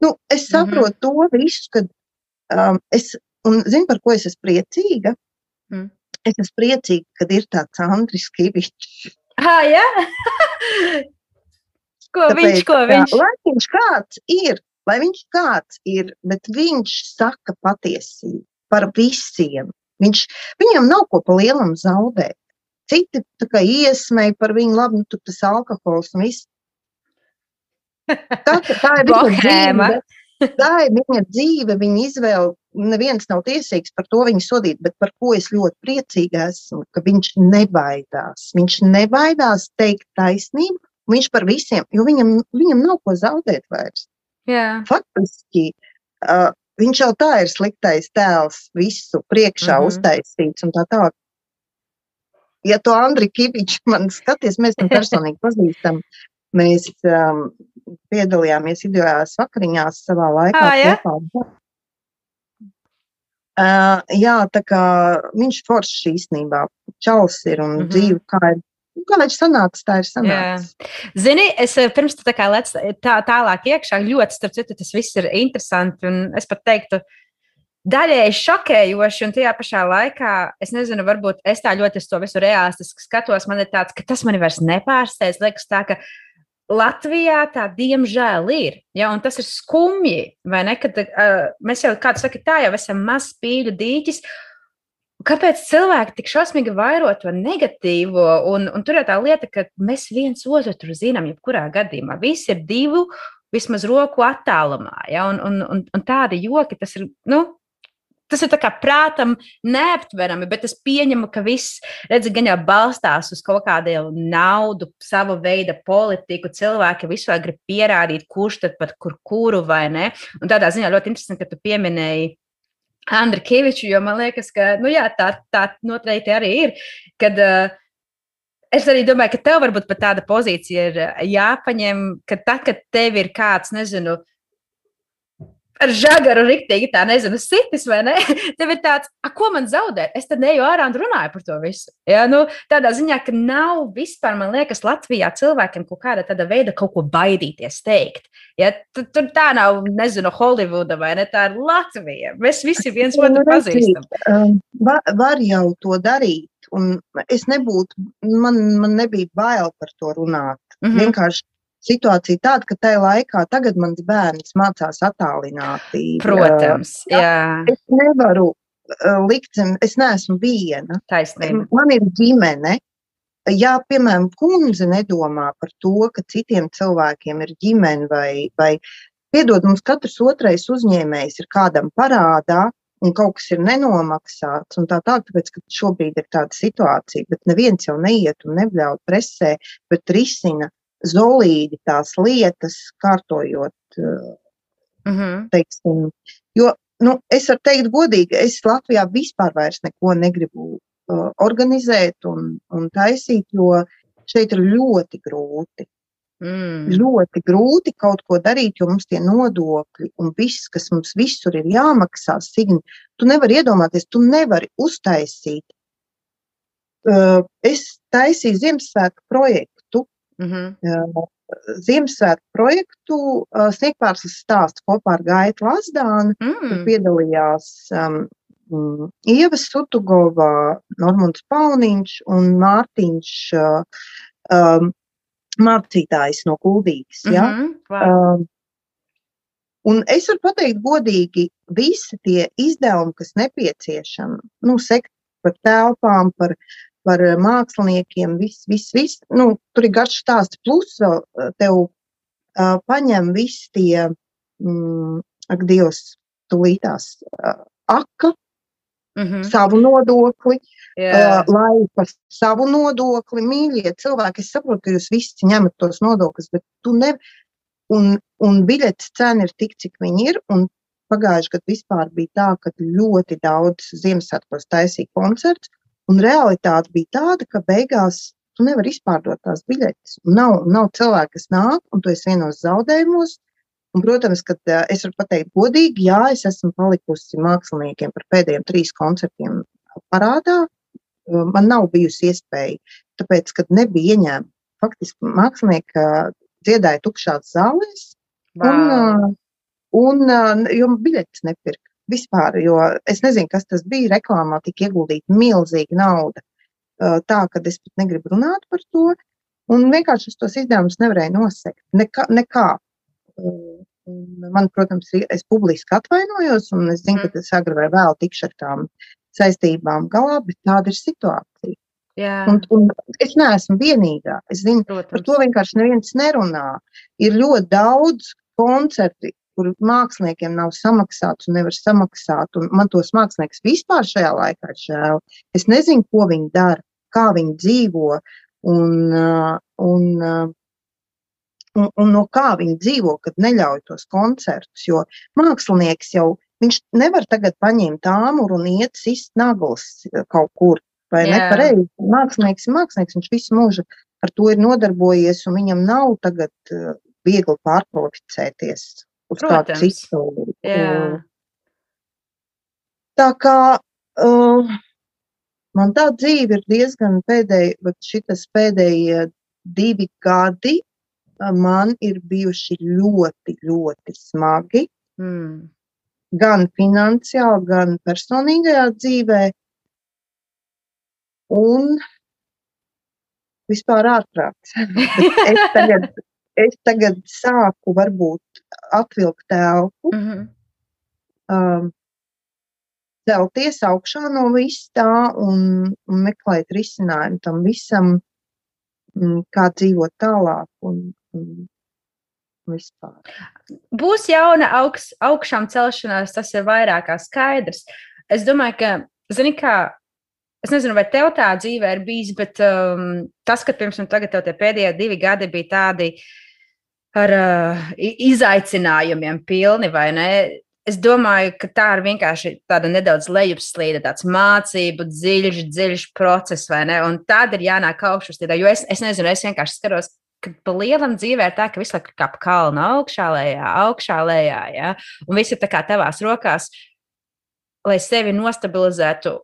Nu, es mhm. saprotu mm -hmm. to visu, kad um, es, un zinu, par ko es esmu priecīga. Mm. Es esmu priecīga, kad ir tāds Andris Kavičs. Ah, jā? ko Tāpēc, viņš, ko viņš? Lai viņš kāds ir, lai viņš kāds ir, bet viņš saka patiesību par visiem. Viņš, viņam nav ko pa lielam zaudēt. Citi iesmēja par viņu, labi, nu, tas alkohols un viss. Tā, tā ir viņa dzīve. Tā ir viņa dzīve, viņa izvēle. Neviens nav tiesīgs par to viņu sodīt, bet par ko es ļoti priecīga esmu, ka viņš nebaidās. Viņš nebaidās teikt taisnību, viņš par visiem, jo viņam, viņam nav ko zaudēt vairs. Jā. Faktiski uh, viņš jau tā ir sliktais tēls, visu priekšā mm -hmm. uztaisīts un tā tālāk ja tu Andri Kivičs man skaties, mēs tam personīgi pazīstam. Mēs um, piedalījāmies ideālās vakariņās savā laikā. Ah, ja? kopā. Uh, jā, tā kā viņš foršs īstenībā čals ir un mm -hmm. dzīve kā ir kā viņš sanāca, tā ir sanācis. Jā. Zini, es eh, pirms tā kā lec tā, tālāk iekšā, ļoti, starp citu, tas viss ir interesanti, un es pat teiktu, daļēji šokējoši, un tajā pašā laikā, es nezinu, varbūt es tā ļoti uz to visu realistiski skatos, man ir tāds, ka tas mani vairs nepārsteidz, liekas tā, ka Latvijā tā diemžēl ir. Ja, un tas ir skumji, vai ne? Kad uh, mēs jau, kā tu saki, tā jau esam mazs pīļu dīķis. Kāpēc cilvēki tik šausmīgi vairo to negatīvo? Un, un tur ir tā lieta, ka mēs viens otru zinām, jebkurā gadījumā. Visi ir divu, vismaz roku attālumā. Ja? Un, un, un, un tādi joki, tas ir, nu, Tas ir prātam neaptverami, bet es pieņemu, ka viss redz, gan jau balstās uz kaut kādiem naudu, savu veidu politiku. Cilvēki vispār grib pierādīt, kurš tad pat kur kuru vai ne. Un tādā ziņā ļoti interesanti, ka tu pieminēji Andriu Kaviču, jo man liekas, ka nu jā, tā, tā noteikti arī ir. Kad, uh, Es arī domāju, ka tev varbūt pat tāda pozīcija ir jāpaņem, ka tad, kad tev ir kāds, nezinu, uh, ar žagaru rīktīgi, tā nezinu, sitis vai ne. Tev ir tāds, ko man zaudēt? Es tad neju ārā un runāju par to visu. Ja, nu, tādā ziņā, ka nav vispār, man liekas, Latvijā cilvēkiem kaut kāda tāda veida kaut ko baidīties teikt. Ja, tur, tur tā nav, nezinu, Holivuda vai ne, tā ir Latvija. Mēs visi viens otru pazīstam. Um, var, var jau to darīt. Un es nebūtu, man, man nebija bail par to runāt. Mm -hmm. Vienkārši situācija tāda, ka tajā laikā tagad mans bērns mācās attālināti. Protams, jā. jā. Es nevaru likt es neesmu viena. Taisnība. Man ir ģimene. Ja, piemēram, kundze nedomā par to, ka citiem cilvēkiem ir ģimene vai, vai piedod, mums katrs otrais uzņēmējs ir kādam parādā, un kaut kas ir nenomaksāts, un tā tālāk, tāpēc, ka šobrīd ir tāda situācija, bet neviens jau neiet un nebļauj presē, bet risina zolīdi tās lietas, kārtojot. Uh -huh. teiksim, jo nu, es varu teikt, godīgi, es Latvijā vispār neko negribu uh, organizēt un, un taisīt, jo šeit ir ļoti grūti. Mm. Ļoti grūti kaut ko darīt, jo mums tie nodokļi un viss, kas mums visur ir jāmaksā, signi, tu nevari iedomāties, tu nevari uztaisīt. Uh, es taisīju Ziemassvētku projektu Mm -hmm. Ziemassvētku projektu Sniegpārsas stāsts kopā ar Gaitu Lazdānu. Mm. Tur piedalījās um, Ieva Sutugova, Normunds Pauniņš un Mārtiņš um, mācītājs no Kuldīgas. Ja? Mm -hmm. wow. um, Un es varu pateikt, godīgi, visi tie izdevumi, kas nepieciešami, nu, sekt par telpām, par par eh, māksliniekiem, viss, viss, viss. Nu, tur ir garš stāsts, plus vēl eh, tev uh, paņem visi tie, mm, ak, Dievs, tūlītās uh, aka, mm -hmm. savu nodokli, yeah. uh, lai par savu nodokli, mīļie cilvēki, es saprotu, ka jūs visi ņemat tos nodokļus, bet tu nevari. Un, un biļetes cena ir tik, cik viņi ir. Pagājušajā gadā vispār bija tā, ka ļoti daudz Ziemassvētkos taisīja koncerts, Un realitāte bija tāda, ka beigās tu nevari izpārdot tās biļetes. Nav, nav cilvēku, kas nāk, un tu esi vienos zaudējumos. Un, protams, ka uh, es varu pateikt godīgi, jā, es esmu palikusi māksliniekiem par pēdējiem trīs koncertiem parādā. Uh, man nav bijusi iespēja, tāpēc, kad nebija ieņēmumi. Faktiski mākslinieki uh, dziedāja tukšās zālēs, wow. un, un, jo biļetes nepirka. Vispār, jo es nezinu, kas tas bija. Reklāmā tika ieguldīta milzīga nauda. Tā, ka es pat negribu runāt par to. Un vienkārši es tos izdevumus nevarēju nosegt. Nekā. nekā. Man, protams, es publiski atvainojos, un es zinu, mm. ka tas agrāk vai vēl tikšu ar tām saistībām galā, bet tāda ir situācija. Jā. Un, un es neesmu vienīgā. Es zinu, Protams. par to vienkārši neviens nerunā. Ir ļoti daudz koncertu, kur māksliniekiem nav samaksāts un nevar samaksāt. Un man tos mākslinieks vispār šajā laikā žēl. Es nezinu, ko viņi dara, kā viņi dzīvo un, uh, un, uh, un, un no kā viņi dzīvo, kad neļauj tos koncertus. Jo mākslinieks jau viņš nevar tagad paņemt āmuru un iet sist naglas kaut kur. Vai yeah. nepareizi? Mākslinieks mākslinieks, viņš visu mūžu ar to ir nodarbojies, un viņam nav tagad uh, viegli pārkvalificēties uz Protams. kādu citu. Jā. Tā kā uh, man tā dzīve ir diezgan pēdēji, bet šitas pēdējie divi gadi man ir bijuši ļoti, ļoti smagi. Mm. Gan finansiāli, gan personīgajā dzīvē. Un vispār ārprāts. es, tagad, es tagad sāku varbūt atvilkt telpu, mm -hmm. um, celties augšā no vis tā un, un meklēt risinājumu tam visam, mm, kā dzīvot tālāk un, un vispār. Būs jauna augs, augšām celšanās, tas ir vairāk kā skaidrs. Es domāju, ka, zini, kā Es nezinu, vai tev tā dzīvē ir bijis, bet um, tas, ka pirms tam tagad tie pēdējie divi gadi bija tādi ar uh, izaicinājumiem pilni, vai ne? Es domāju, ka tā ir vienkārši tāda nedaudz lejupslīde, tāds mācību, dziļš, dziļš process, vai ne? Un tad ir jānāk augšas, jo es, es nezinu, es vienkārši skatos, ka pa lielam dzīvē ir tā, ka visu laiku kā pa kalnu augšā, lejā, augšā, lejā, ja? un viss ir tā kā tavās rokās, lai sevi nostabilizētu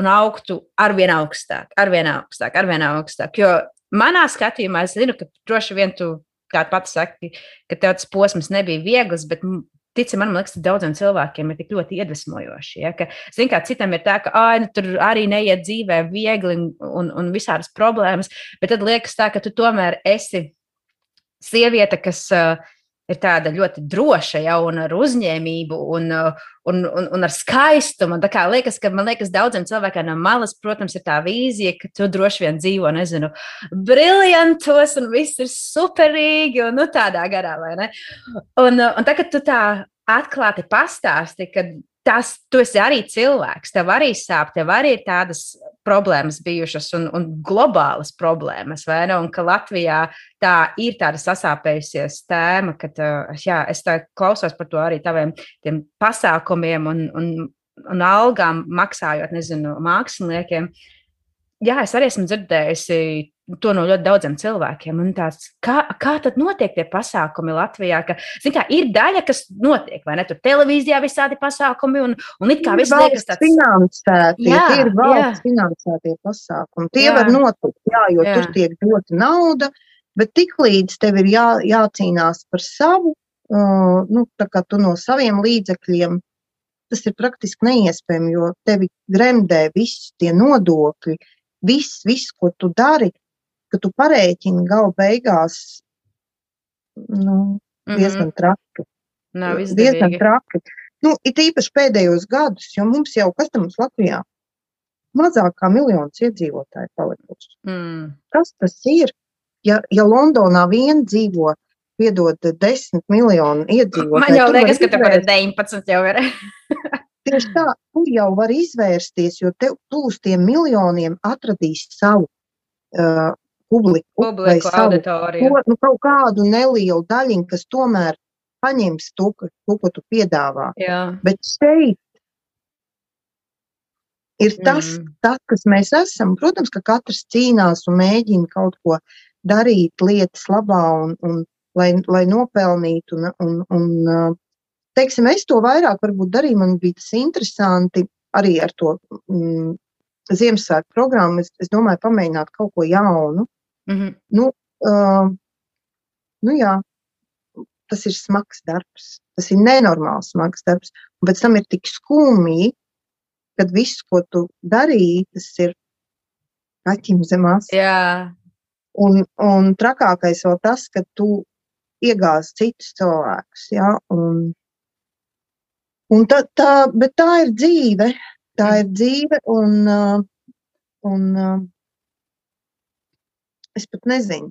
un augtu arvien augstāk, arvien augstāk, arvien augstāk. Jo manā skatījumā es zinu, ka droši vien tu, kā pats saki, ka tev tas posms nebija viegls, bet Tici, man liekas, daudziem cilvēkiem ir tik ļoti iedvesmojoši. Ja, ka, zin, kā citam ir tā, ka nu, tur arī neiet dzīvē viegli un, un, un visādas problēmas, bet tad liekas tā, ka tu tomēr esi sieviete, kas uh, ir tāda ļoti droša, ja, un ar uzņēmību, un, un, un, un ar skaistumu. Tā kā liekas, ka man liekas, daudziem cilvēkiem no malas, protams, ir tā vīzija, ka tu droši vien dzīvo, nezinu, briljantos, un viss ir superīgi, un nu, tādā garā, vai ne? Un, un tagad tu tā atklāti pastāsti, ka tas, tu esi arī cilvēks, tev arī sāp, tev arī ir tādas problēmas bijušas un, un globālas problēmas, vai ne? Un ka Latvijā tā ir tāda sasāpējusies tēma, ka jā, es tā klausos par to arī taviem pasākumiem un, un, un algām maksājot, nezinu, māksliniekiem. Jā, es arī esmu dzirdējusi to no ļoti daudziem cilvēkiem. Un tāds, kā, kā tad notiek tie pasākumi Latvijā? Ka, kā, ir daļa, kas notiek, vai ne? Tur televīzijā visādi pasākumi, un, un it kā viss liekas tāds finansēti. Jā, tie ir valsts jā. finansētie pasākumi. Tie jā. var notikt, jā, jo jā. tur tiek dota nauda, bet tiklīdz tev ir jā, jācīnās par savu, uh, nu, tā kā tu no saviem līdzekļiem. Tas ir praktiski neiespējami, jo tevi gremdē visi tie nodokļi, viss, viss, ko tu dari, ka tu parēķini galu beigās nu, diezgan mm -hmm. traki. Nav izdevīgi. diezgan traki. Nu, it īpaši pēdējos gadus, jo mums jau, kas tam mums Latvijā, mazāk kā miljons iedzīvotāji palikuši. Mm. Kas tas ir? Ja, ja Londonā vien dzīvo, piedod, desmit miljonu iedzīvotāju. Man jau liekas, ka tur ir 19 jau ir. Tieši tā, tur jau var izvērsties, jo tev tūs tiem miljoniem atradīs savu uh, publiku, publiku vai savu, nu, kaut kādu nelielu daļiņu, kas tomēr paņems to, to ko tu piedāvā. Jā. Bet šeit ir tas, mm. tas, kas mēs esam. Protams, ka katrs cīnās un mēģina kaut ko darīt lietas labā un, un lai, lai nopelnītu. Un, un, un, teiksim, es to vairāk darīju, man bija tas interesanti arī ar to mm, Ziemassvētku programmu. Es, es domāju, pamēģināt kaut ko jaunu. -hmm. nu, uh, nu jā, tas ir smags darbs. Tas ir nenormāls smags darbs. Un pēc tam ir tik skumji, kad viss, ko tu darīji, tas ir kaķim zemās. Jā. Un, un trakākais vēl tas, ka tu iegāzi citus cilvēkus. Ja? Un, un tā, tā, bet tā ir dzīve. Tā ir dzīve, un, uh, un uh, Es pat nezinu.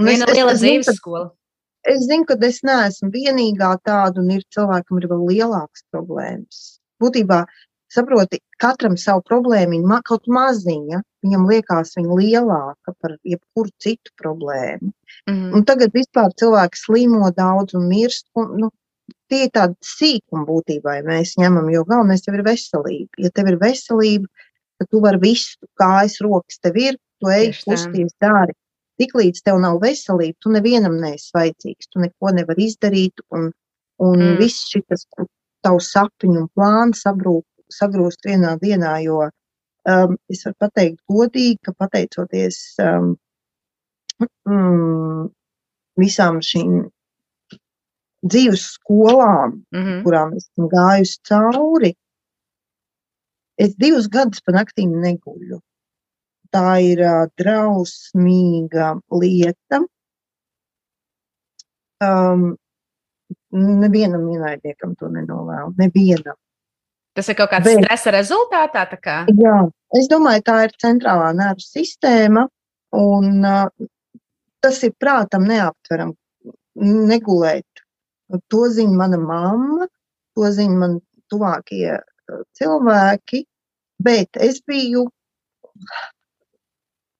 Un Viena es, liela es, dzīves zinu, skola. Es zinu, ka es neesmu vienīgā tāda, un ir cilvēkam ir vēl lielākas problēmas. Būtībā, saproti, katram savu problēmu, ma, kaut maziņa, viņam liekas viņa lielāka par jebkuru citu problēmu. Mm -hmm. Un tagad vispār cilvēki slimo daudz un mirst. Un, nu, tie ir tādi sīkumi būtībā, ja mēs ņemam, jo galvenais tev ir veselība. Ja tev ir veselība, tad tu vari visu, kājas, rokas tev ir, tu ej, kusties, dari. Tiklīdz tev nav veselība, tu nevienam neesi vajadzīgs, tu neko nevari izdarīt, un, un mm. viss šis tavs sapņu un plāns sagrūst vienā dienā, jo um, es varu pateikt godīgi, ka pateicoties um, mm, visām šīm dzīves skolām, mm -hmm. kurām esmu gājusi cauri, es divus gadus pa naktīm neguļu. Tā ir drausmīga lieta. Um, nevienam ienaidniekam to nenovēlu. Nevienam. Tas ir kaut kāds Bet, stresa rezultātā. Kā? Jā, es domāju, tā ir centrālā nervu sistēma. Un, uh, tas ir prātam neaptveram, negulēt. To zina mana mamma, to zina man tuvākie cilvēki. Bet es biju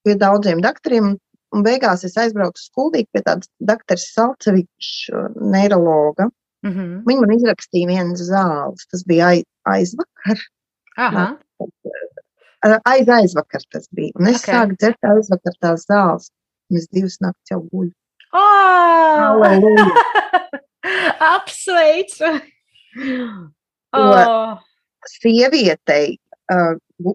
pie daudziem doktoriem, un beigās es aizbraucu uz Kuldīgu pie tādas doktora Salceviča neirologa. Mm -hmm. Viņa man izrakstīja vienas zāles. Tas bija aiz, aizvakar. Aha. Aiz aizvakar tas bija. Un es okay. sāku dzert aizvakar tās zāles. Es divas naktas jau guļu. Oh! Apsveicu! Oh. Sievietei uh,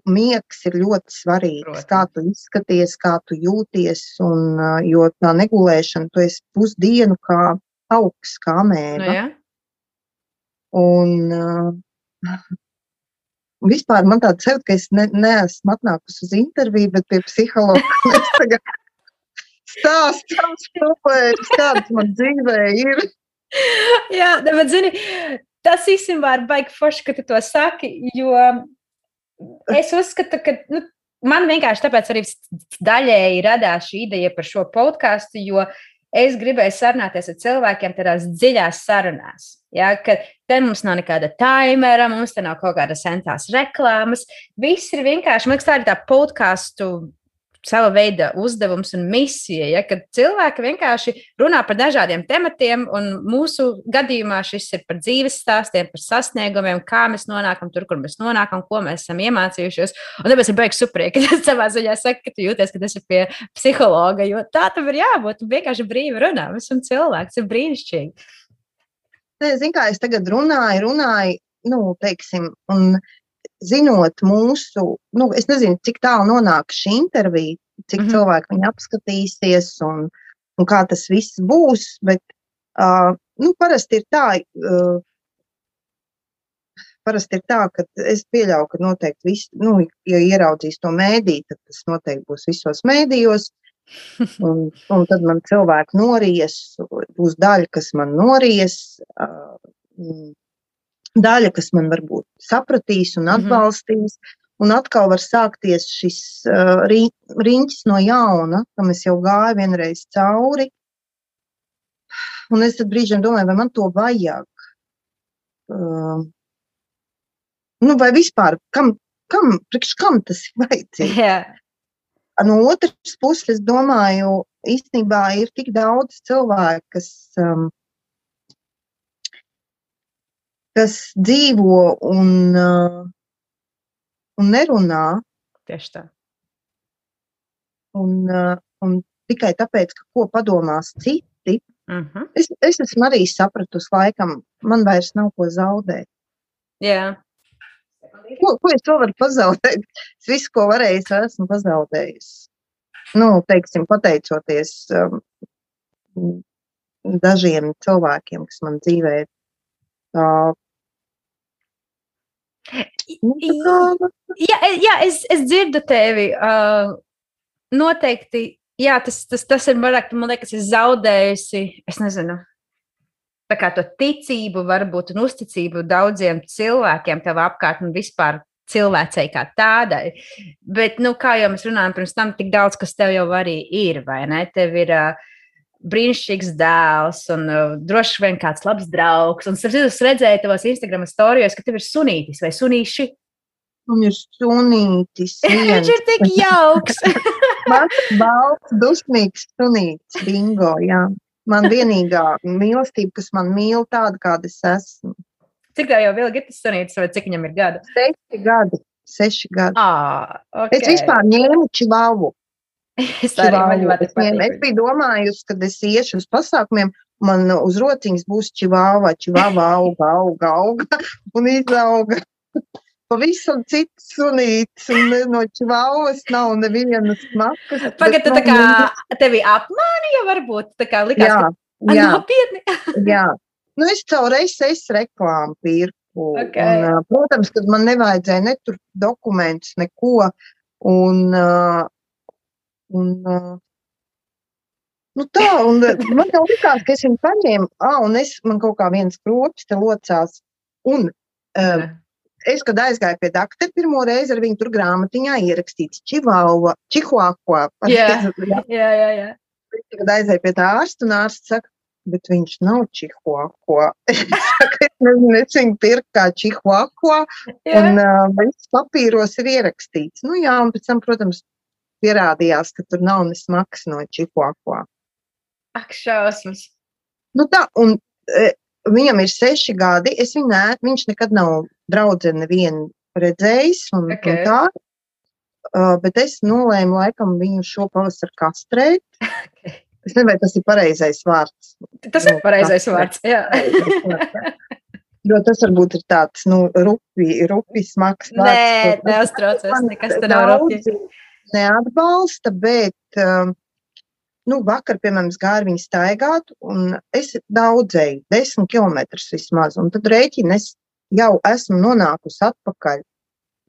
miegs ir ļoti svarīgs. Protams. Kā tu izskaties, kā tu jūties. Un, jo tā negulēšana, tu esi pusdienu kā augsts, kā mēba. Nu, ja. Un uh, vispār man tāda sajūta, ka es ne, neesmu atnākusi uz interviju, bet pie psihologa tagad stāstu savus problēmas, kādas man dzīvē ir. Jā, bet zini, tas īstenībā ir baigi forši, ka tu to saki, jo es uzskatu, ka nu, man vienkārši tāpēc arī daļēji radās šī ideja par šo podkāstu, jo es gribēju sarunāties ar cilvēkiem tādās dziļās sarunās. Ja, ka te mums nav nekāda timera, mums te nav kaut kādas centās reklāmas. Viss ir vienkārši, man liekas, tā ir tā podkāstu sava veida uzdevums un misija, ja, kad cilvēki vienkārši runā par dažādiem tematiem, un mūsu gadījumā šis ir par dzīves stāstiem, par sasniegumiem, kā mēs nonākam tur, kur mēs nonākam, ko mēs esam iemācījušies. Un tāpēc ir beigas suprieki, ka tas savā ziņā saka, ka tu jūties, ka tas ir pie psihologa, jo tā tam ir jābūt. Tu vienkārši brīvi runā, mēs esam cilvēki, tas ir brīnišķīgi. Zini, kā es tagad runāju, runāju, nu, teiksim, un zinot mūsu, nu, es nezinu, cik tālu nonāk šī intervija, cik mm -hmm. cilvēki viņu apskatīsies un, un kā tas viss būs. Bet uh, nu, parasti ir tā. Uh, Parasti ir tā, ka es pieļauju, ka noteikti viss, nu, ja ieraudzīs to mēdī, tad tas noteikti būs visos mēdījos. Un, un tad man cilvēki nories, būs daļa, kas man nories. Uh, daļa, kas man varbūt sapratīs un mhm. atbalstīs. Mm -hmm. Un atkal var sākties šis uh, riņķis no jauna, kam es jau gāju vienreiz cauri. Un es tad brīžiem domāju, vai man to vajag. Uh, nu, vai vispār, kam, kam, priekš kam tas ir vajadzīgs? Yeah. No otras puses, es domāju, īstenībā ir tik daudz cilvēku, kas um, kas dzīvo un, uh, un nerunā. Tieši tā. Un, uh, un tikai tāpēc, ka ko padomās citi, uh mhm. -huh. es, es esmu arī sapratusi, laikam, man vairs nav ko zaudēt. Jā. Ko, ko es to varu pazaudēt? Es visu, ko varēju, esmu pazaudējusi. Nu, teiksim, pateicoties um, dažiem cilvēkiem, kas man dzīvē ir uh, Jā, jā es, es dzirdu tevi. Uh, noteikti, jā, tas, tas, tas ir vairāk, man liekas, es zaudējusi, es nezinu, tā kā to ticību, varbūt, un uzticību daudziem cilvēkiem tev apkārt un vispār cilvēcei kā tādai. Bet, nu, kā jau mēs runājam, pirms tam tik daudz, kas tev jau arī ir, vai ne? Tev ir uh, brīnišķīgs dēls un uh, droši vien kāds labs draugs. Un es redzēju tavos Instagram storijos, ka tev ir sunītis vai sunīši. Un ir sunītis. Viņš ir tik jauks. Man balts, dusmīgs sunītis. Bingo, jā. Man vienīgā mīlestība, kas man mīl tāda, kāda es esmu. Cik tā jau vēl ir tas sunītis vai cik viņam ir gadi? Seši gadi. Seši gadi. Ah, okay. Es vispār ņēmu čivavu. Es arī patīk. Es biju domājusi, ka es iešu uz pasākumiem, man uz rociņas būs čivāva, čivāva auga, auga, auga un izauga. pavisam cits sunīts, un no čivāvas nav nevienas smakas. Pagad, tu tā kā tevi apmānīja, varbūt, tā kā likās, jā, ka jā, nopietni. jā, nu es caur es reklāmu pirku. Okay. Un, protams, kad man nevajadzēja ne tur dokumentus, neko, un, un Nu tā, un man jau likās, ka es viņu paņēmu, ah, un es, man kaut kā viens kropis te locās, un uh, es, kad aizgāju pie doktora, pirmo reizi ar viņu tur grāmatiņā ierakstīts Čivauva, Čihuahua. Jā, jā, jā, jā. Kad aizēju pie tā ārsta, un ārsts saka, bet viņš nav Čihuahua. es saku, es nezinu, es viņu pirku kā Čihuahua, un uh, viss papīros ir ierakstīts. Nu jā, un pēc tam, protams, pierādījās, ka tur nav nesmaks no Čihuahua. Ak, šausmas. Nu tā, un e, viņam ir seši gadi. Es viņu nē, viņš nekad nav draudzene nevienu redzējis. Un, okay. un tā, uh, bet es nolēmu laikam viņu šo pavasaru kastrēt. Okay. Es nezinu, vai tas ir pareizais vārds. Tas nu, ir pareizais vārds, jā. Jo tas varbūt ir tāds, nu, rupi, rupi smags. Nē, neuztraucies, nekas te nav rupi. Neatbalsta, bet um, nu, vakar, piemēram, gāju viņu staigāt, un es daudzēju, desmit kilometrus vismaz, un tad rēķini es jau esmu nonākusi atpakaļ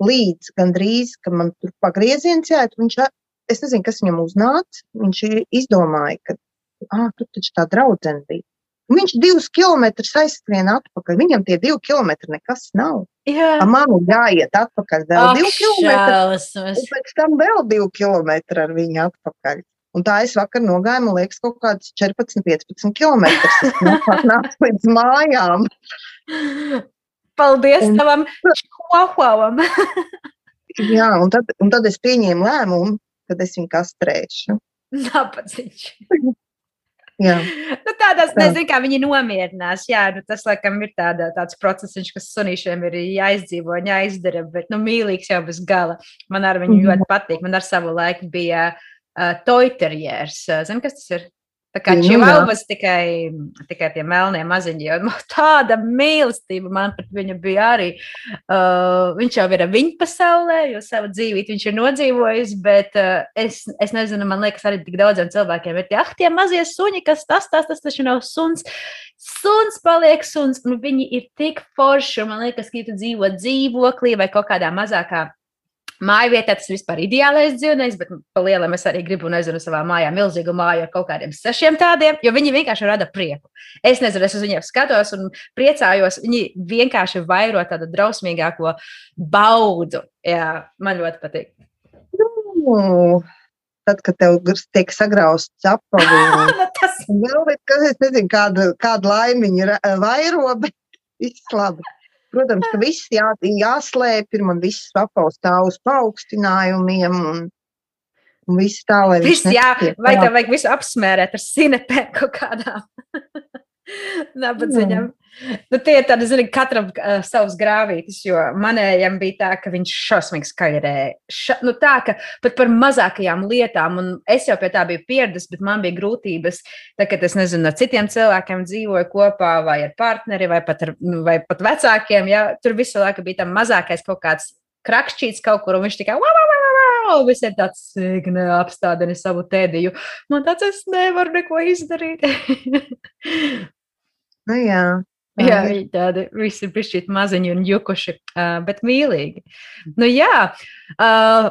līdz gandrīz, ka man tur pagrieziens jāiet, viņš, es nezinu, kas viņam uznāca, viņš izdomāja, ka, ah, tur taču tā draudzene bija. Viņš divus kilometrus aizskrien atpakaļ. Viņam tie divi kilometri nekas nav. Jā. Man jāiet atpakaļ vēl oh, divi kilometri. Un pēc tam vēl divi kilometri ar viņu atpakaļ. Un tā es vakar nogāju, man liekas, kaut kāds 14, 15 km. Es nācu līdz mājām. Paldies un, tavam čuahuavam. jā, un tad, un tad es pieņēmu lēmumu, kad es viņu kastrēšu. Napaciņš. Nu, tādās, nezinu, kā viņi nomierinās. Jā, nu, tas, laikam, ir tāda, tāds process, kas sunīšiem ir jāizdzīvo, jāizdara, bet, nu, mīlīgs jau bez gala. Man ar viņu mm -hmm. ļoti patīk. Man ar savu laiku bija uh, toiterjers. Uh, Zini, kas tas ir? Tā kā čivālvas tikai, tikai tie melnie maziņi, jo tāda mīlestība man pret viņu bija arī. Uh, viņš jau ir viņa pasaulē, jo savu dzīvību viņš ir nodzīvojis, bet uh, es, es nezinu, man liekas, arī tik daudziem cilvēkiem ir tie, ah, tie mazie suņi, kas tas, tas, tas taču nav suns. Suns paliek suns, un viņi ir tik forši, un man liekas, ka tu dzīvo dzīvoklī vai kaut kādā mazākā Māju vietā tas vispār ir ideālais dzīvnieks, bet pa lielam es arī gribu, nezinu, savā mājā milzīgu māju ar kaut kādiem sešiem tādiem, jo viņi vienkārši rada prieku. Es nezinu, es uz viņiem skatos un priecājos. Viņi vienkārši vairo tādu drausmīgāko baudu. Jā, man ļoti patīk. Nu, tad, kad tev tiek sagrausts apavs, nu, tas vēl ir, kas, es nezinu, kāda, kāda laimiņa vairo, bet viss labi. Protams, ka viss jā, jāslēpj, ir man viss apaus stāv uz paaugstinājumiem un, un viss tā, lai viss jā, vai tev vajag visu apsmērēt ar sinepēm kaut kādām nabadziņam. Nu, tie ir tādi, zini, katram uh, savs grāvītis, jo manējam bija tā, ka viņš šausmīgi skaļrēja. Ša, nu, tā, ka pat par mazākajām lietām, un es jau pie tā biju pieradis, bet man bija grūtības, tā, kad es nezinu, ar citiem cilvēkiem dzīvoju kopā, vai ar partneri, vai pat, ar, nu, vai pat vecākiem, ja tur visu laiku bija tam mazākais kaut kāds krakšķīts kaut kur, un viņš tikai wow, wow, wow, wow, visiem tāds apstādini savu tēdiju. Man tāds, es nevaru neko izdarīt. nu jā. Jā, viņi tādi visi ir pišķīt maziņi un jukuši, bet mīlīgi. Nu jā, uh,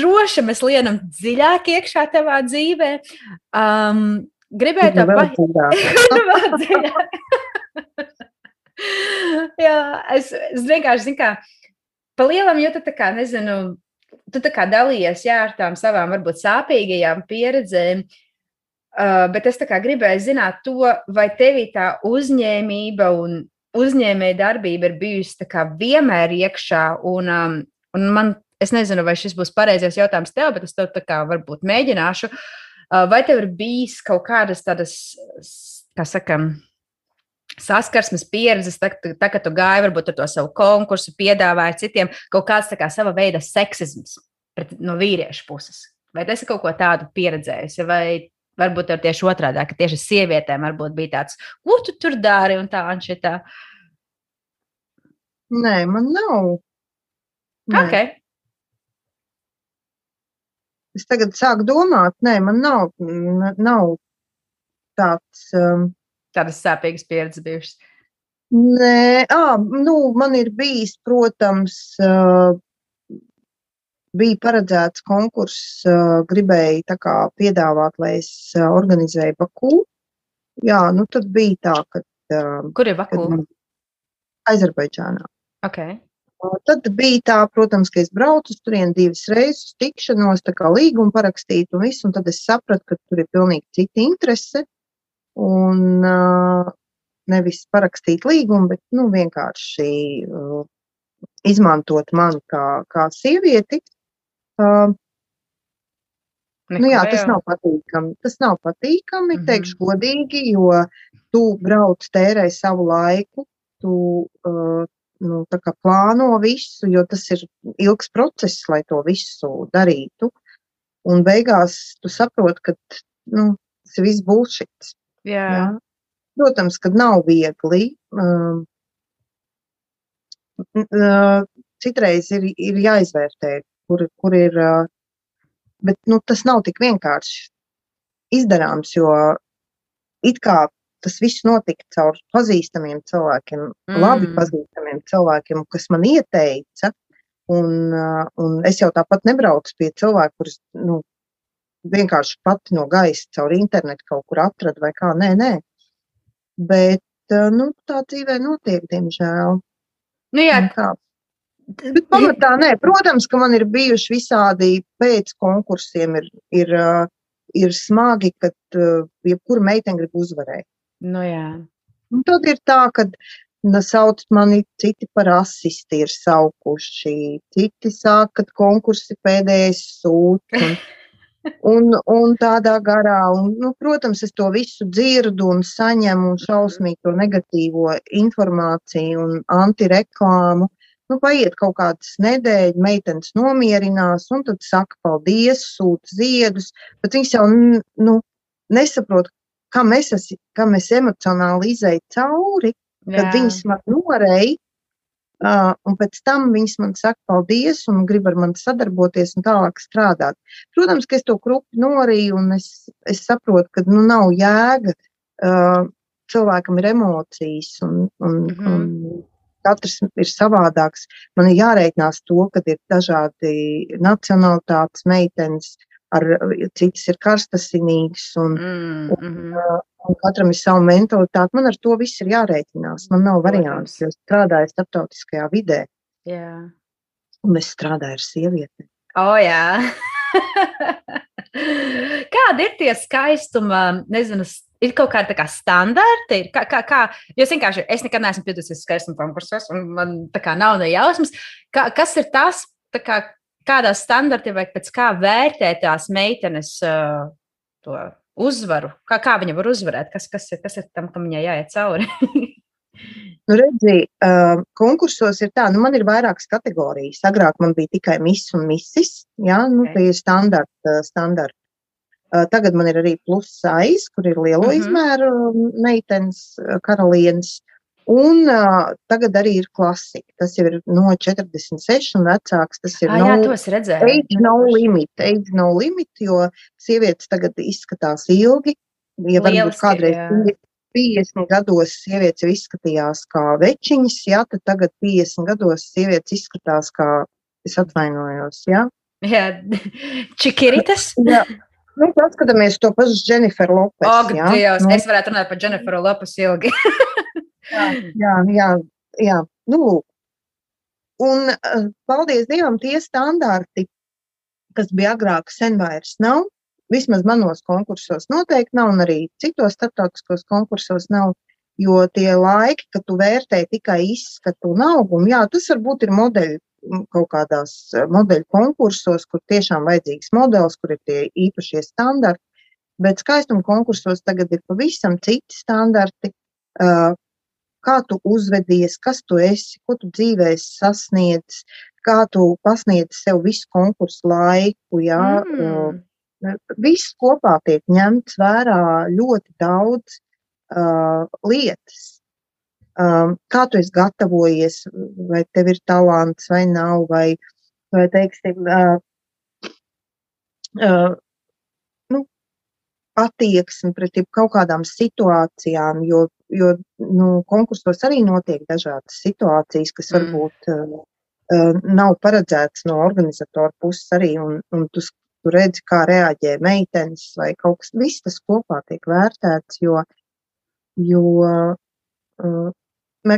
droši mēs lienam dziļāk iekšā tavā dzīvē. Um, gribēju tev pateikt, Jā, es, es vienkārši zinu, kā pa lielam, jo tu tā kā, nezinu, tu tā kā dalījies jā, ar tām savām varbūt sāpīgajām pieredzēm. Uh, bet es gribēju zināt, to, vai tevī tā uzņēmība un uzņēmēja darbība ir bijusi vienmēr iekšā. Un, um, un man, es nezinu, vai šis būs pareizais jautājums tev, bet es tev tā kā varbūt mēģināšu. Uh, vai tev ir bijis kaut kādas tādas, kā sakam, saskarsmes pieredzes, tā, tā, kad tu gāji varbūt ar to savu konkursu, piedāvāji citiem kaut kāds kā sava veida seksisms pret, no vīriešu puses. Vai tas ir kaut ko tādu pieredzējis, vai Varbūt ar tieši otrādi, ka tieši sievietēm varbūt bija tāds, ko tu tur dari un tā un šitā. Nē, man nav. Nē. Okay. Es tagad sāku domāt, nē, man nav, nav tāds. Um, Tādas sāpīgas pieredzes bijušas. Nē, à, nu, man ir bijis, protams, uh, bija paredzēts konkurss, uh, gribēju kā, piedāvāt, lai es uh, organizēju Baku. Jā, nu tad bija tā, ka. Uh, Kur ir Baku? Azerbaidžānā. Okay. Tad bija tā, protams, ka es braucu turieni divas reizes, tikšanos, tā kā līgumu parakstīt un visu, un tad es sapratu, ka tur ir pilnīgi cita interese. Un uh, nevis parakstīt līgumu, bet nu, vienkārši uh, izmantot mani kā, kā sievieti. Uh, Nu, jā, tas nav patīkami. Tas nav patīkami, mm -hmm. teikšu godīgi, jo tu brauc, tērē savu laiku, tu uh, nu, plāno visu, jo tas ir ilgs process, lai to visu darītu. Un beigās tu saproti, ka nu, tas viss būs šis. Jā. Jā. Protams, ka nav viegli. Um, uh, citreiz ir, ir jāizvērtē, kur, kur ir. Bet nu, tas nav tik vienkārši izdarāms, jo it kā tas viss notika caur pazīstamiem cilvēkiem, mm. labi pazīstamiem cilvēkiem, kas man ieteica. Un, un es jau tāpat nebraucu pie cilvēka, kurus nu, vienkārši pati no gaisa caur internetu kaut kur atradu vai kā. Nē, nē. Bet nu, tā dzīvē notiek, diemžēl. Nu, jā. Bet pamatā nē, protams, ka man ir bijuši visādi pēc konkursiem, ir, ir, uh, ir smagi, kad jebkura meitene grib uzvarēt. Nu, jā. Un tad ir tā, ka sauc mani citi par asisti, ir saukuši. Citi saka, ka konkursi pēdējais sūta. Un, un, un tādā garā, un, nu, protams, es to visu dzirdu un saņemu šausmīgi to negatīvo informāciju un antireklāmu. Nu, paiet kaut kādas nedēļas, meitenes nomierinās, un tad saka, paldies, sūta ziedus. Bet viņas jau nu, nesaprot, kā mēs, esi, kā mēs emocionāli izējām cauri, kad Jā. viņas man norēja. Uh, un pēc tam viņas man saka, paldies, un grib ar mani sadarboties un tālāk strādāt. Protams, ka es to krupi norīju, un es, es saprotu, ka nu, nav jēga. Uh, cilvēkam ir emocijas, un, un, mm -hmm. un katrs ir savādāks. Man ir jārēķinās to, ka ir dažādi nacionālitātes meitenes, ar citas ir karstasinīgas, un, mm, un, mm -hmm. un katram ir sava mentalitāte. Man ar to viss ir jārēķinās. Man nav variants, jo strādāju starptautiskajā vidē. Jā. Un es strādāju ar sievieti. O, oh, jā. Kādi ir tie skaistuma, nezinu, ir kaut kāda kā standarta, kā, kā, kā, jo es vienkārši, es nekad neesmu piedalījies skaistuma konkursos, un man tā kā nav ne jausmas, kā, kas ir tas, tā kā, kādā standartā vai pēc kā vērtē tās meitenes uh, to uzvaru? Kā, kā viņa var uzvarēt? Kas, kas, ir, kas ir tam, kam viņai jāiet cauri? nu, redzi, uh, konkursos ir tā, nu, man ir vairākas kategorijas. Agrāk man bija tikai miss un misis, jā, nu, okay. tie ir standarta. standart. Tagad man ir arī plus size, kur ir lielo mm -hmm. izmēru meitenes, karalienes. Un uh, tagad arī ir klasika. Tas jau ir no 46 un vecāks. Tas ir ah, no, jā, tos redzēju. Age no limit, age no limit, jo sievietes tagad izskatās ilgi. Ja varbūt Lieliski, kādreiz jā. 50 gados sievietes jau izskatījās kā večiņas, jā, tad tagad 50 gados sievietes izskatās kā, es atvainojos, jā. Jā, čikiritas. jā. Nu, paskatāmies to pašu Jennifer Lopes. Ak, Dievs, nu. es varētu runāt par Jennifer Lopes ilgi. jā, jā, jā, jā. Nu, un paldies Dievam, tie standarti, kas bija agrāk, sen vairs nav. Vismaz manos konkursos noteikti nav, un arī citos starptautiskos konkursos nav. Jo tie laiki, kad tu vērtē tikai izskatu un augumu, jā, tas varbūt ir modeļi kaut kādās modeļu konkursos, kur tiešām vajadzīgs modelis, kur ir tie īpašie standarti. Bet skaistuma konkursos tagad ir pavisam citi standarti. Kā tu uzvedies, kas tu esi, ko tu dzīvē sasniedz, kā tu pasniedz sev visu konkursu laiku. Jā, mm. Viss kopā tiek ņemts vērā ļoti daudz uh, lietas. Um, kā tu esi gatavojies, vai tev ir talants vai nav, vai, vai teiksim, uh, uh, nu, attieksmi pret kaut kādām situācijām, jo, jo nu, konkursos arī notiek dažādas situācijas, kas mm. varbūt uh, nav paredzētas no organizatora puses arī, un, un tu, tu redzi, kā reaģē meitenes vai kaut kas, viss tas kopā tiek vērtēts, jo, jo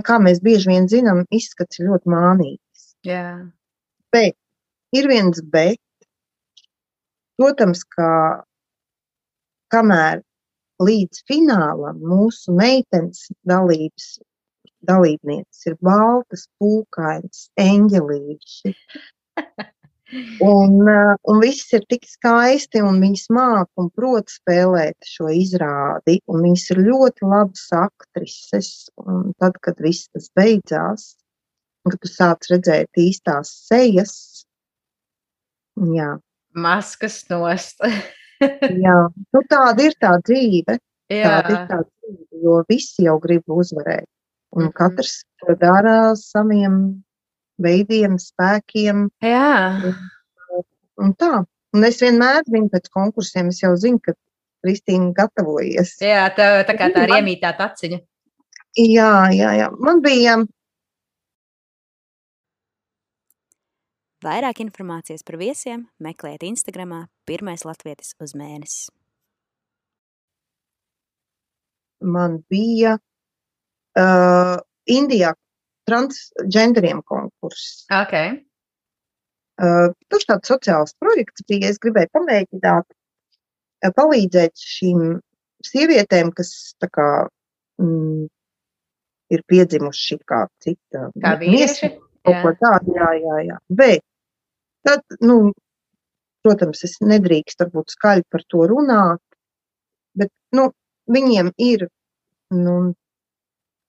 kā mēs bieži vien zinām, izskats ir ļoti mānīgs. Yeah. Bet ir viens bet, Protams, ka kamēr līdz finālam mūsu meitenes dalības, dalībnieces ir baltas, pūkainas, eņģelīši. Un, uh, un viss ir tik skaisti, un viņas māca un prot spēlēt šo izrādi. Viņas ir ļoti labas aktrises. Un tad, kad viss tas beidzās, kad tu sāc redzēt īstās sejas, jā, maskas nost. Jā, nu, tāda ir tā dzīve. Jā. Tāda ir tā dzīve, jo visi jau grib uzvarēt. Un mm -hmm. katrs to dara saviem veidiem, spēkiem. Jā. Un, un tā. Un es vienmēr zinu pēc konkursiem, es jau zinu, ka Kristīna gatavojies. Jā, tā, tā kā tā ir iemītā taciņa. Jā, jā, jā. Man bija Vairāk informācijas par viesiem meklējiet Instagramā Pirmais Latvietis uz mēnesi. Man bija uh, Indijā transgenderiem konkurss. Okay. Uh, tur tāds sociāls projekts bija. Es gribēju pamēģināt, uh, palīdzēt šīm sievietēm, kas tā kā, mm, ir piedzimuši kā cita. Kā vīrieši? Kaut ko tādu, jā, jā, jā. Bet Tad, nu, protams, es nedrīkstu varbūt skaļi par to runāt, bet nu, viņiem ir nu,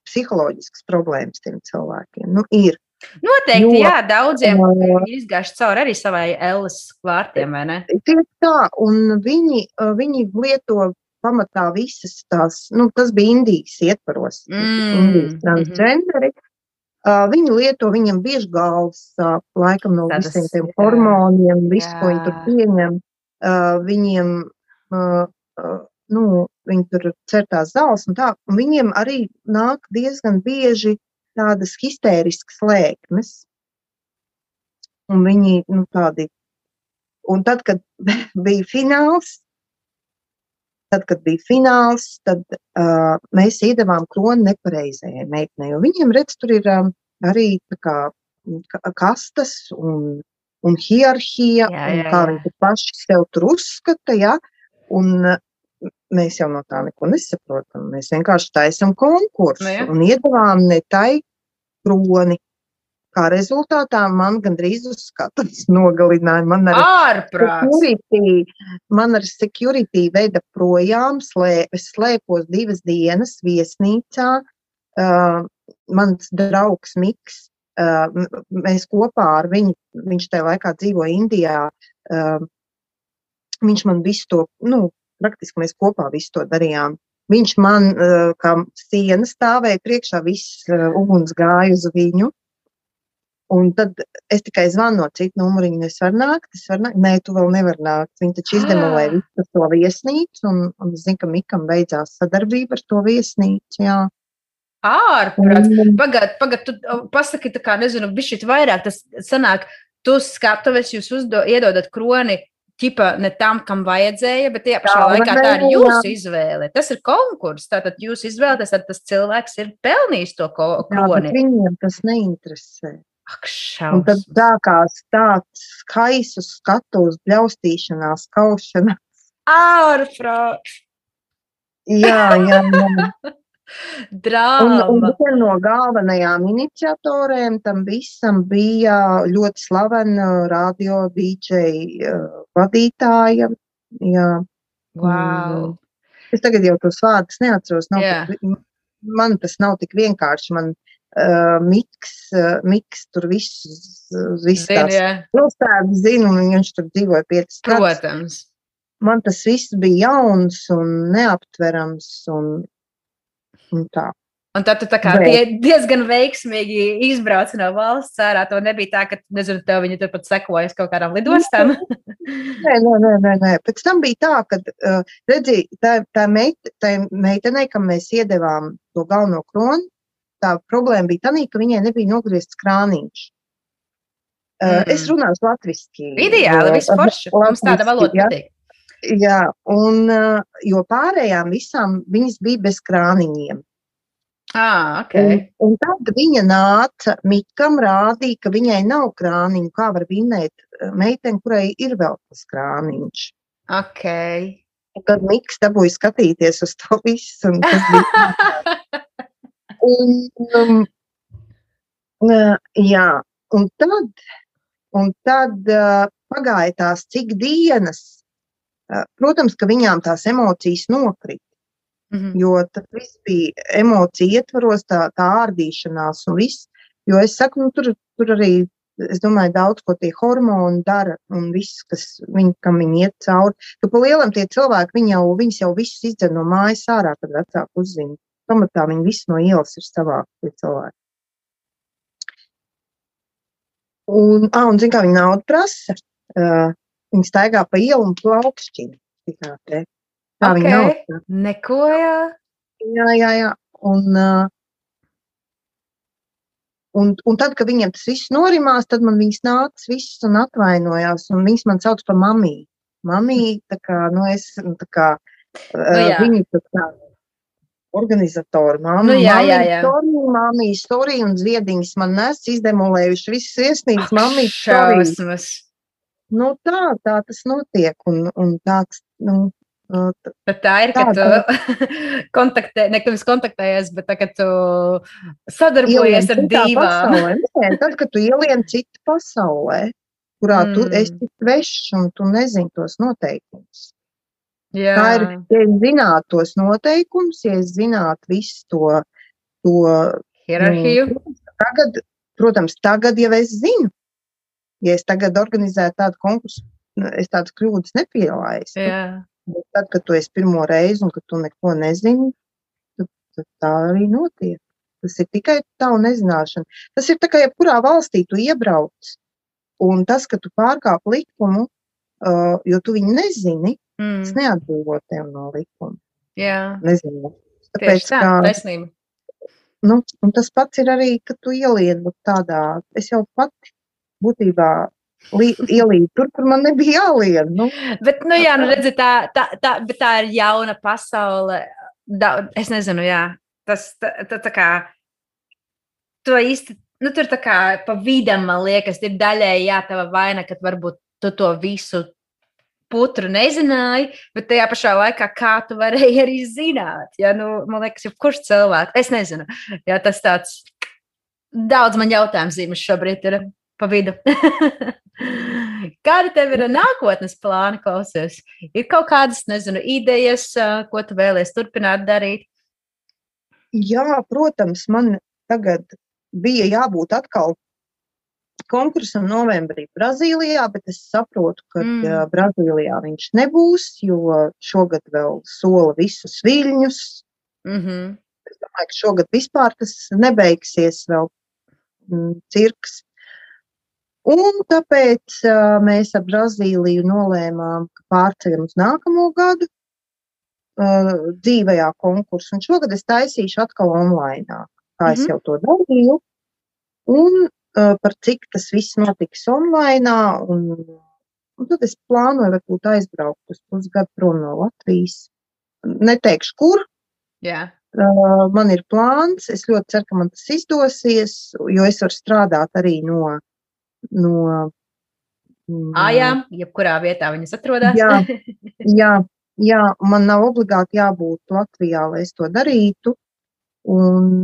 psiholoģiskas problēmas tiem cilvēkiem. Nu, ir. Noteikti, jo, jā, daudziem ir izgājuši cauri arī savai Ellis vārtiem, vai ne? Tieši tā, un viņi, viņi lieto pamatā visas tās, nu, tas bija Indijas ietvaros, mm. Indijas transgenderi, mm -hmm. Uh, viņi lieto, viņam bieži galvas sāp, laikam no Tādas, visiem tiem hormoniem, visu, ko viņi tur pieņem. Uh, viņiem, uh, uh, nu, viņi tur cer tās zāles un tā, un viņiem arī nāk diezgan bieži tādas histēriskas lēkmes. Un viņi, nu, tādi, un tad, kad bija fināls, tad, kad bija fināls, tad uh, mēs iedavām kroni nepareizajai meitenei. Viņiem, redz, tur ir um, arī kā, kastas un, un hierarhija, jā, jā, jā. un kā viņi paši sev tur uzskata. Ja? Un, mēs jau no tā neko nesaprotam. Mēs vienkārši taisām konkursu nu, ja. un iedavām ne tai kroni. Kā rezultātā man gandrīz uz skatuves nogalināja. Man ar security, man ar security veda projām, slē, es slēpos divas dienas viesnīcā. Uh, mans draugs Miks, uh, mēs kopā ar viņu, viņš tajā laikā dzīvoja Indijā, uh, viņš man visu to, nu, praktiski mēs kopā visu to darījām. Viņš man uh, kā siena stāvēja priekšā, viss uh, uguns gāja uz viņu. Un tad es tikai zvanu no citu numuriņu, es varu nākt, es varu nākt. Nē, tu vēl nevar nākt. Viņi taču izdemolēja visu to viesnīcu, un, un es zinu, ka Mikam beidzās sadarbība ar to viesnīcu, jā. Ārprāts. Pagad, pagad, tu pasaki, tā kā, nezinu, bišķit vairāk, tas sanāk, tu skatuves, jūs uzdo, iedodat kroni ķipa ne tam, kam vajadzēja, bet tajā pašā laikā tā ir jūsu izvēle. Tas ir konkurss. Tātad jūs izvēlaties, tad tas cilvēks ir pelnījis to kroni. Jā, viņiem tas neinteresē. Ak, tad sākās tāds skaists skatus, bļaustīšanās, kaušanās. Ārprāt! Jā, jā, jā. Drāma. Un, un viena no galvenajām iniciatoriem tam visam bija ļoti slavena radio DJ uh, vadītāja. Jā. Wow. Es tagad jau tos vārdus neatceros. Nav tik, man tas nav tik vienkārši. Man uh, miks, uh, miks tur viss, viss Zin, tās pilsētas zina, un viņš tur dzīvoja piecas gadus. Protams. Man tas viss bija jauns un neaptverams, un, un tā. Un tad tu tā kā Bet. diezgan veiksmīgi izbrauci no valsts ārā. To nebija tā, ka, nezinu, tev viņi turpat sekojas kaut kādām lidostām. nē, nē, nē, nē, nē. Pēc tam bija tā, ka, uh, redzi, tā, tā, meit, tā meitenei, kam mēs iedevām to galveno kronu, tā problēma bija tā, ka viņai nebija nogriezts krāniņš. Uh, mm. Es runāju latviešu. Ideāli, forši. Mums tāda valoda patīk. Jā, un, uh, jo pārējām visām viņas bija bez krāniņiem. Ah, okay. un, un tad viņa nāca, Mikam rādīja, ka viņai nav krāniņu. Kā var vinēt eh, meiteni, kurai ir vēl tas krāniņš? Okay. Un tad Miks dabūja skatīties uz to visu. Un un, um, jā, un tad, un tad uh, pagāja tās cik dienas. Protams, ka viņām tās emocijas nokrita. Mm -hmm. Jo tas viss bija emociju ietvaros, tā, tā ārdīšanās un viss. Jo es saku, nu, tur, tur arī, es domāju, daudz ko tie hormoni dara un viss, kas viņi, kam viņi iet cauri. Jo pa lielam tie cilvēki, viņi jau, viņas jau visus izdzer no mājas ārā, kad vecāku uzzina. Pamatā viņi visi no ielas ir savāki tie cilvēki. Un, ah, un zin, kā viņi naudu prasa? Uh, viņi staigā pa ielu un plaukšķina. Tā okay. viņa nav. Neko, jā. Jā, jā, jā. Un, uh, un, un tad, kad viņiem tas viss norimās, tad man viņas nāca viss un atvainojās. Un viņas man sauc par mamiju. Mamija, tā kā, nu, es, tā kā, nu, uh, viņa tā kā organizatori. Māma, nu, jā, jā, jā. Storija, māmija, storija un zviediņas man nes izdemolējuši visas iesnīgas mamijas šausmas. Nu, tā, tā tas notiek. Un, un tāds, nu, Bet tā ir, ka tā, tu kontaktē, ne, nevis kontaktējies, bet tā, ka tu sadarbojies ar divām. Nē, tad, kad tu ielien citu pasaulē, kurā mm. tu esi svešs un tu nezini tos noteikumus. Jā. Tā ir, ja es zinātu tos noteikumus, ja es zinātu visu to, to hierarhiju. Nu, tagad, protams, tagad jau es zinu. Ja es tagad organizētu tādu konkursu, es tādas kļūdas nepieļauju. Bet tad, kad tu esi pirmo reizi un ka tu neko nezini, tad, tad tā arī notiek. Tas ir tikai tavu nezināšana. Tas ir tā kā jebkurā valstī tu iebrauc. Un tas, ka tu pārkāp likumu, uh, jo tu viņu nezini, mm. tas neatbrīvo tev no likuma. Jā, nezinu. Tāpēc, tā, kā, taisnība. Nu, un tas pats ir arī, ka tu ieliec tādā, es jau pati būtībā ielīdu tur, kur man nebija jālien. Nu. Bet, nu, jā, nu, redzi, tā, tā, tā, tā ir jauna pasaule. Da, es nezinu, jā, tas tā, tā, tā kā. To īsti, nu, tur tā kā pa vidam, man liekas, ir daļēji jā, tava vaina, ka varbūt tu to visu putru nezināji, bet tajā pašā laikā, kā tu varēji arī zināt. Ja, nu, man liekas, kurš cilvēks, es nezinu, jā, tas tāds daudz man jautājums zīmes šobrīd ir pa vidu. Kāda tev ir nākotnes plāna, klausies? Ir kaut kādas, nezinu, idejas, ko tu vēlies turpināt darīt? Jā, protams, man tagad bija jābūt atkal konkursam novembrī Brazīlijā, bet es saprotu, ka mm. Brazīlijā viņš nebūs, jo šogad vēl sola visus viļņus. Mm -hmm. Es domāju, ka šogad vispār tas nebeigsies vēl mm, cirks. Un tāpēc uh, mēs ar Brazīliju nolēmām, ka pārceļam uz nākamo gadu uh, dzīvajā konkursā. Un šogad es taisīšu atkal online, kā mm -hmm. es mhm. jau to darīju. Un uh, par cik tas viss notiks online. Un, un tad es plānoju, varbūt aizbraukt uz pusgadu prom no Latvijas. Neteikšu, kur. Yeah. Uh, man ir plāns. Es ļoti ceru, ka man tas izdosies, jo es varu strādāt arī no no Ājām, jebkurā vietā viņas atrodas. jā, jā, jā, man nav obligāti jābūt Latvijā, lai es to darītu. Un,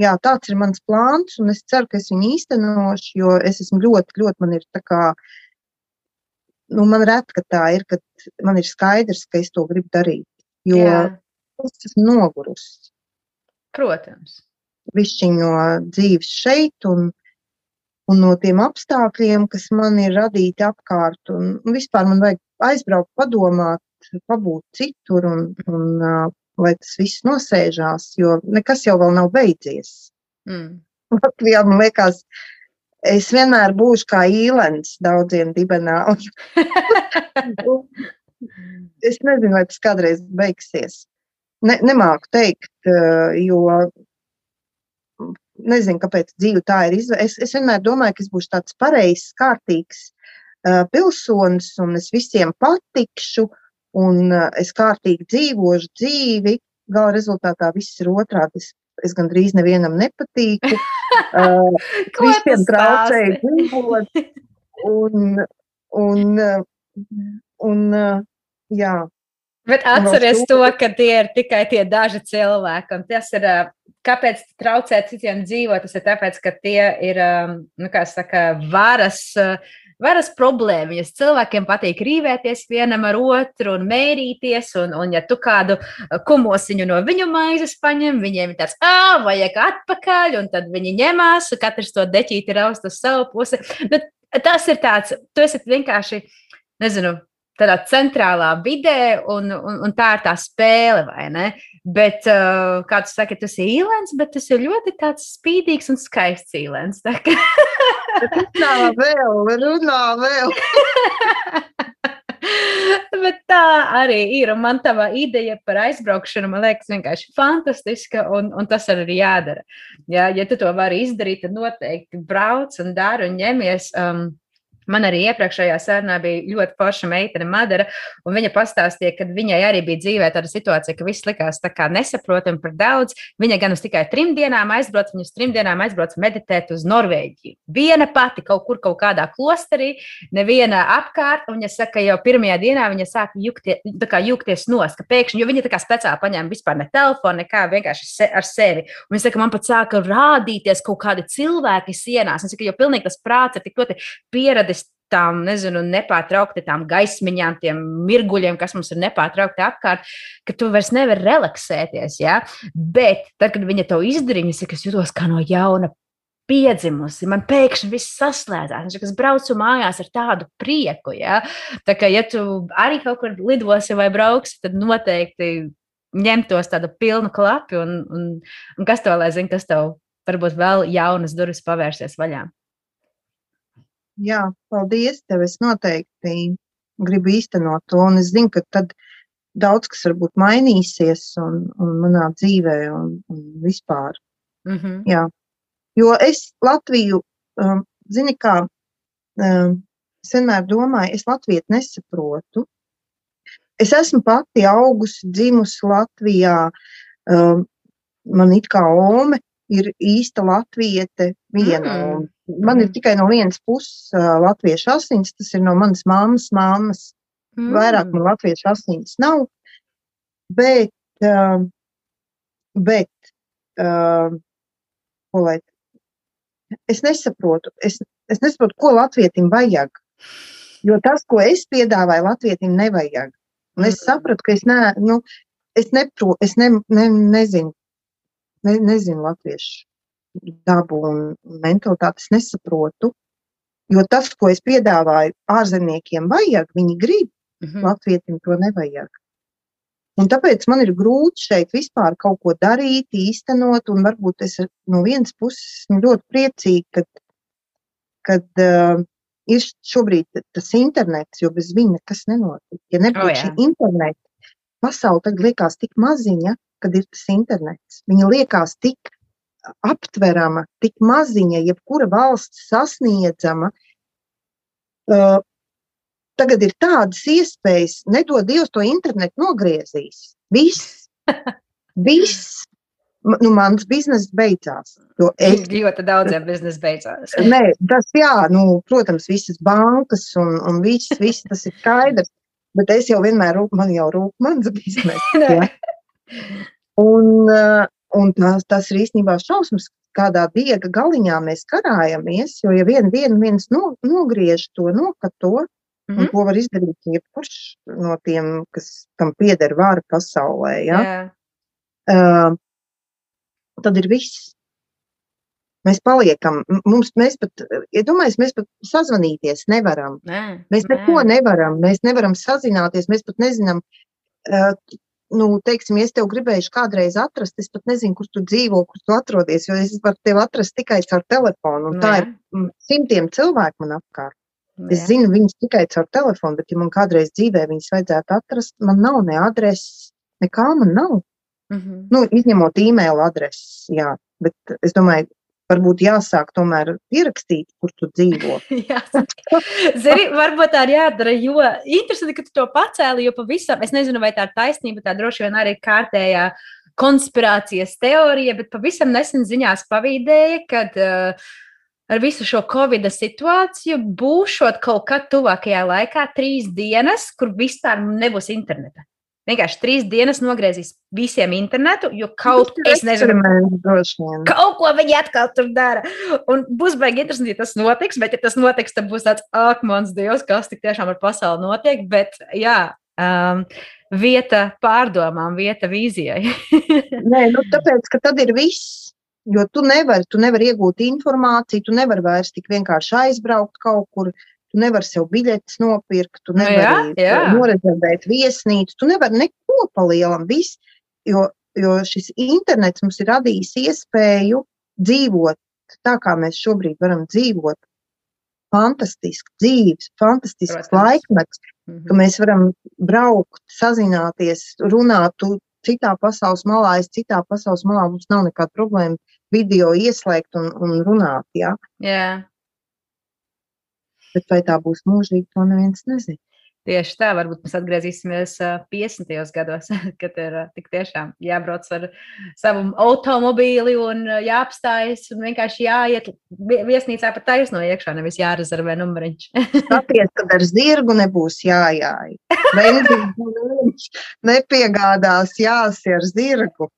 jā, tāds ir mans plāns, un es ceru, ka es viņu īstenošu, jo es esmu ļoti, ļoti, man ir tā kā, nu, man reti, ka tā ir, ka man ir skaidrs, ka es to gribu darīt, jo jā. es esmu nogurusi. Protams. Višķiņo dzīves šeit, un un no tiem apstākļiem, kas man ir radīti apkārt. Un, un vispār man vajag aizbraukt, padomāt, pabūt citur un, un uh, lai tas viss nosēžās, jo nekas jau vēl nav beidzies. Mm. Latvijā man liekas, es vienmēr būšu kā īlens daudziem dibenā. es nezinu, vai tas kādreiz beigsies. Ne, nemāku teikt, jo nezinu, kāpēc dzīve tā ir. Es, es vienmēr domāju, ka es būšu tāds pareizs, kārtīgs uh, pilsonis, un es visiem patikšu, un uh, es kārtīgi dzīvošu dzīvi. Gala rezultātā viss ir otrādi. Es, es gandrīz nevienam nepatīku. Uh, visiem traucēju dzīvot. Un, un, un, un, jā, Bet atceries to, ka tie ir tikai tie daži cilvēki. Un tas ir, kāpēc traucēt citiem dzīvot, tas ir tāpēc, ka tie ir, nu, kā saka, varas. Varas problēmas. Cilvēkiem patīk rīvēties vienam ar otru un mērīties. Un, un ja tu kādu kumosiņu no viņu maizes paņem, viņiem ir tāds, ah, vajag atpakaļ, un tad viņi ņemās, katrs to deķīti raust uz savu pusi. Bet tas ir tāds, tu esi vienkārši, nezinu, tādā centrālā vidē, un, un, un tā ir tā spēle, vai ne? Bet, uh, kā tu saki, tas ir īlens, bet tas ir ļoti spīdīgs un skaists īlens. runā vēl, runā vēl. Bet tā arī ir. Un man tā ideja par aizbraukšanu, man liekas, vienkārši fantastiska. Un, un tas arī jādara. Ja, ja tu to vari izdarīt, tad noteikti brauc un dari un ņemies. Um, Man arī iepriekšējā sarunā bija ļoti forša meitene, Madara, un viņa pastāstīja, ka viņai arī bija dzīvē tāda situācija, ka viss likās tā kā nesaprotami par daudz. Viņa gan uz tikai trim dienām aizbrauca, viņa uz trim dienām aizbrauca meditēt uz Norvēģiju. Viena pati kaut kur kaut kādā klosterī, neviena apkārt, un viņa saka, jau pirmajā dienā viņa sāka juktie, jūgties nos, ka pēkšņi, jo viņa tā kā speciāli paņēma vispār ne telefonu, nekā vienkārši se, ar sevi. Un viņa saka, man pat sāka rādīties kaut kādi cilvēki sienās. Viņa saka, jo pilnīgi tas prāts ir tik ļoti pieradis tām, nezinu, nepārtraukti tām gaismiņām, tiem mirguļiem, kas mums ir nepārtraukti apkārt, ka tu vairs nevari relaksēties. Ja? Bet tad, kad viņa to izdarīja, es jutos kā no jauna. Piedzimusi, man pēkšņi viss saslēdzās. Es braucu mājās ar tādu prieku. Ja, tā kā, ja tu arī kaut kur lidosi vai brauksi, tad noteikti ņemtos tādu pilnu klapu, un, un, un kas tev lai zina, kas tev varbūt vēl jaunas durvis pavērsies vaļā. Jā, paldies tev. Es noteikti gribu īstenot to. Un es zinu, ka tad daudz kas varbūt mainīsies un, un manā dzīvē un, un vispār. Mm -hmm. Jā. Jo es Latviju, um, zini, kā um, es vienmēr domāju, es Latviju nesaprotu. Es esmu pati augusi, dzimusi Latvijā. Um, man it kā ome ir īsta latviete viena. Mm. Man ir mm. tikai no vienas puses latviešu asins, tas ir no manas mammas, mammas. Mm. Vairāk man latviešu asins nav. Bet, bet ko lai es nesaprotu, es, es nesaprotu, ko latvietim vajag. Jo tas, ko es piedāvāju, latvietim nevajag. Un es sapratu, ka es, ne, nu, es, nepro, es ne, ne, nezinu, ne, nezinu latviešu dabu un mentalitātes nesaprotu. Jo tas, ko es piedāvāju ārzemniekiem, vajag, viņi grib, mm -hmm. latvietim to nevajag. Un tāpēc man ir grūti šeit vispār kaut ko darīt, īstenot, un varbūt es no vienas puses esmu ļoti priecīga, kad, kad uh, ir šobrīd tas internets, jo bez viņa nekas nenotiek. Ja nebūtu oh, šī interneta, pasaule tagad liekas tik maziņa, kad ir tas internets. Viņa liekas tik aptverama, tik maziņa, jebkura valsts sasniedzama. Uh, tagad ir tādas iespējas, nedod Dievs to internetu nogriezīs. Viss, viss. Nu, mans biznesa beidzās. Es ļoti daudziem biznesa beidzās. Nē, tas, jā, nu, protams, visas bankas un, un viss, viss tas ir skaidrs. Bet es jau vienmēr rūp, man jau rūp mans biznesa. un, Un tās, tas ir īstenībā šausmas, kādā diega galiņā mēs karājamies. Jo, ja viena diena viens no, nogriež to, nokato, mm -hmm. un mhm. to var izdarīt jebkurš no tiem, kas tam pieder vāra pasaulē, ja? yeah. uh, tad ir viss. Mēs paliekam, mums, mēs pat, ja mēs pat sazvanīties nevaram. Nē, mēs neko nē. nevaram, mēs nevaram sazināties, mēs pat nezinām, uh, nu, teiksim, ja es tev gribēju kādreiz atrast, es pat nezinu, kur tu dzīvo, kur tu atrodies, jo es varu tevi atrast tikai caur telefonu. Un tā ir simtiem cilvēku man apkārt. Jā. Es zinu viņus tikai caur telefonu, bet, ja man kādreiz dzīvē viņus vajadzētu atrast, man nav ne adreses, nekā man nav. Mm -hmm. nu, izņemot e-mail adreses, jā. Bet es domāju, varbūt jāsāk tomēr pierakstīt, kur tu dzīvo. Zini, varbūt tā ir jādara, jo interesanti, ka tu to pacēli, jo pavisam, es nezinu, vai tā ir taisnība, tā droši vien arī kārtējā konspirācijas teorija, bet pavisam nesen ziņās pavīdēja, kad uh, ar visu šo covid situāciju būšot kaut kad tuvākajā laikā trīs dienas, kur vispār nebūs interneta vienkārši trīs dienas nogriezīs visiem internetu, jo kaut ko es nezinu, kaut ko viņi atkal tur dara. Un būs baigi interesanti, ja tas notiks, bet ja tas notiks, tad būs tāds, ak, mans dievs, kas tik tiešām ar pasauli notiek. Bet, jā, um, vieta pārdomām, vieta vīzijai. Nē, nu, tāpēc, ka tad ir viss. Jo tu nevari, tu nevari iegūt informāciju, tu nevari vairs tik vienkārši aizbraukt kaut kur. Tu nevari sev biļetes nopirkt, tu nu nevari jā, jā. norezervēt viesnīcu, tu nevari neko palielam. Viss, jo, jo šis internets mums ir radījis iespēju dzīvot tā, kā mēs šobrīd varam dzīvot. Fantastisks dzīves, fantastisks Protams. laikmets, mm -hmm. ka mēs varam braukt, sazināties, runāt. Tu citā pasaules malā, es citā pasaules malā, mums nav nekāda problēma video ieslēgt un, un runāt. Ja? Yeah. Bet vai tā būs mūžīgi, to neviens nezina. Tieši tā, varbūt mēs atgriezīsimies 50. gados, kad ir tik tiešām jābrauc ar savu automobīli un jāapstājas un vienkārši jāiet viesnīcā pa taisno iekšā, nevis jārezervē numuriņš. Tāpēc, kad ar zirgu nebūs jājāj. Benzīns nepiegādās jāsi ar zirgu.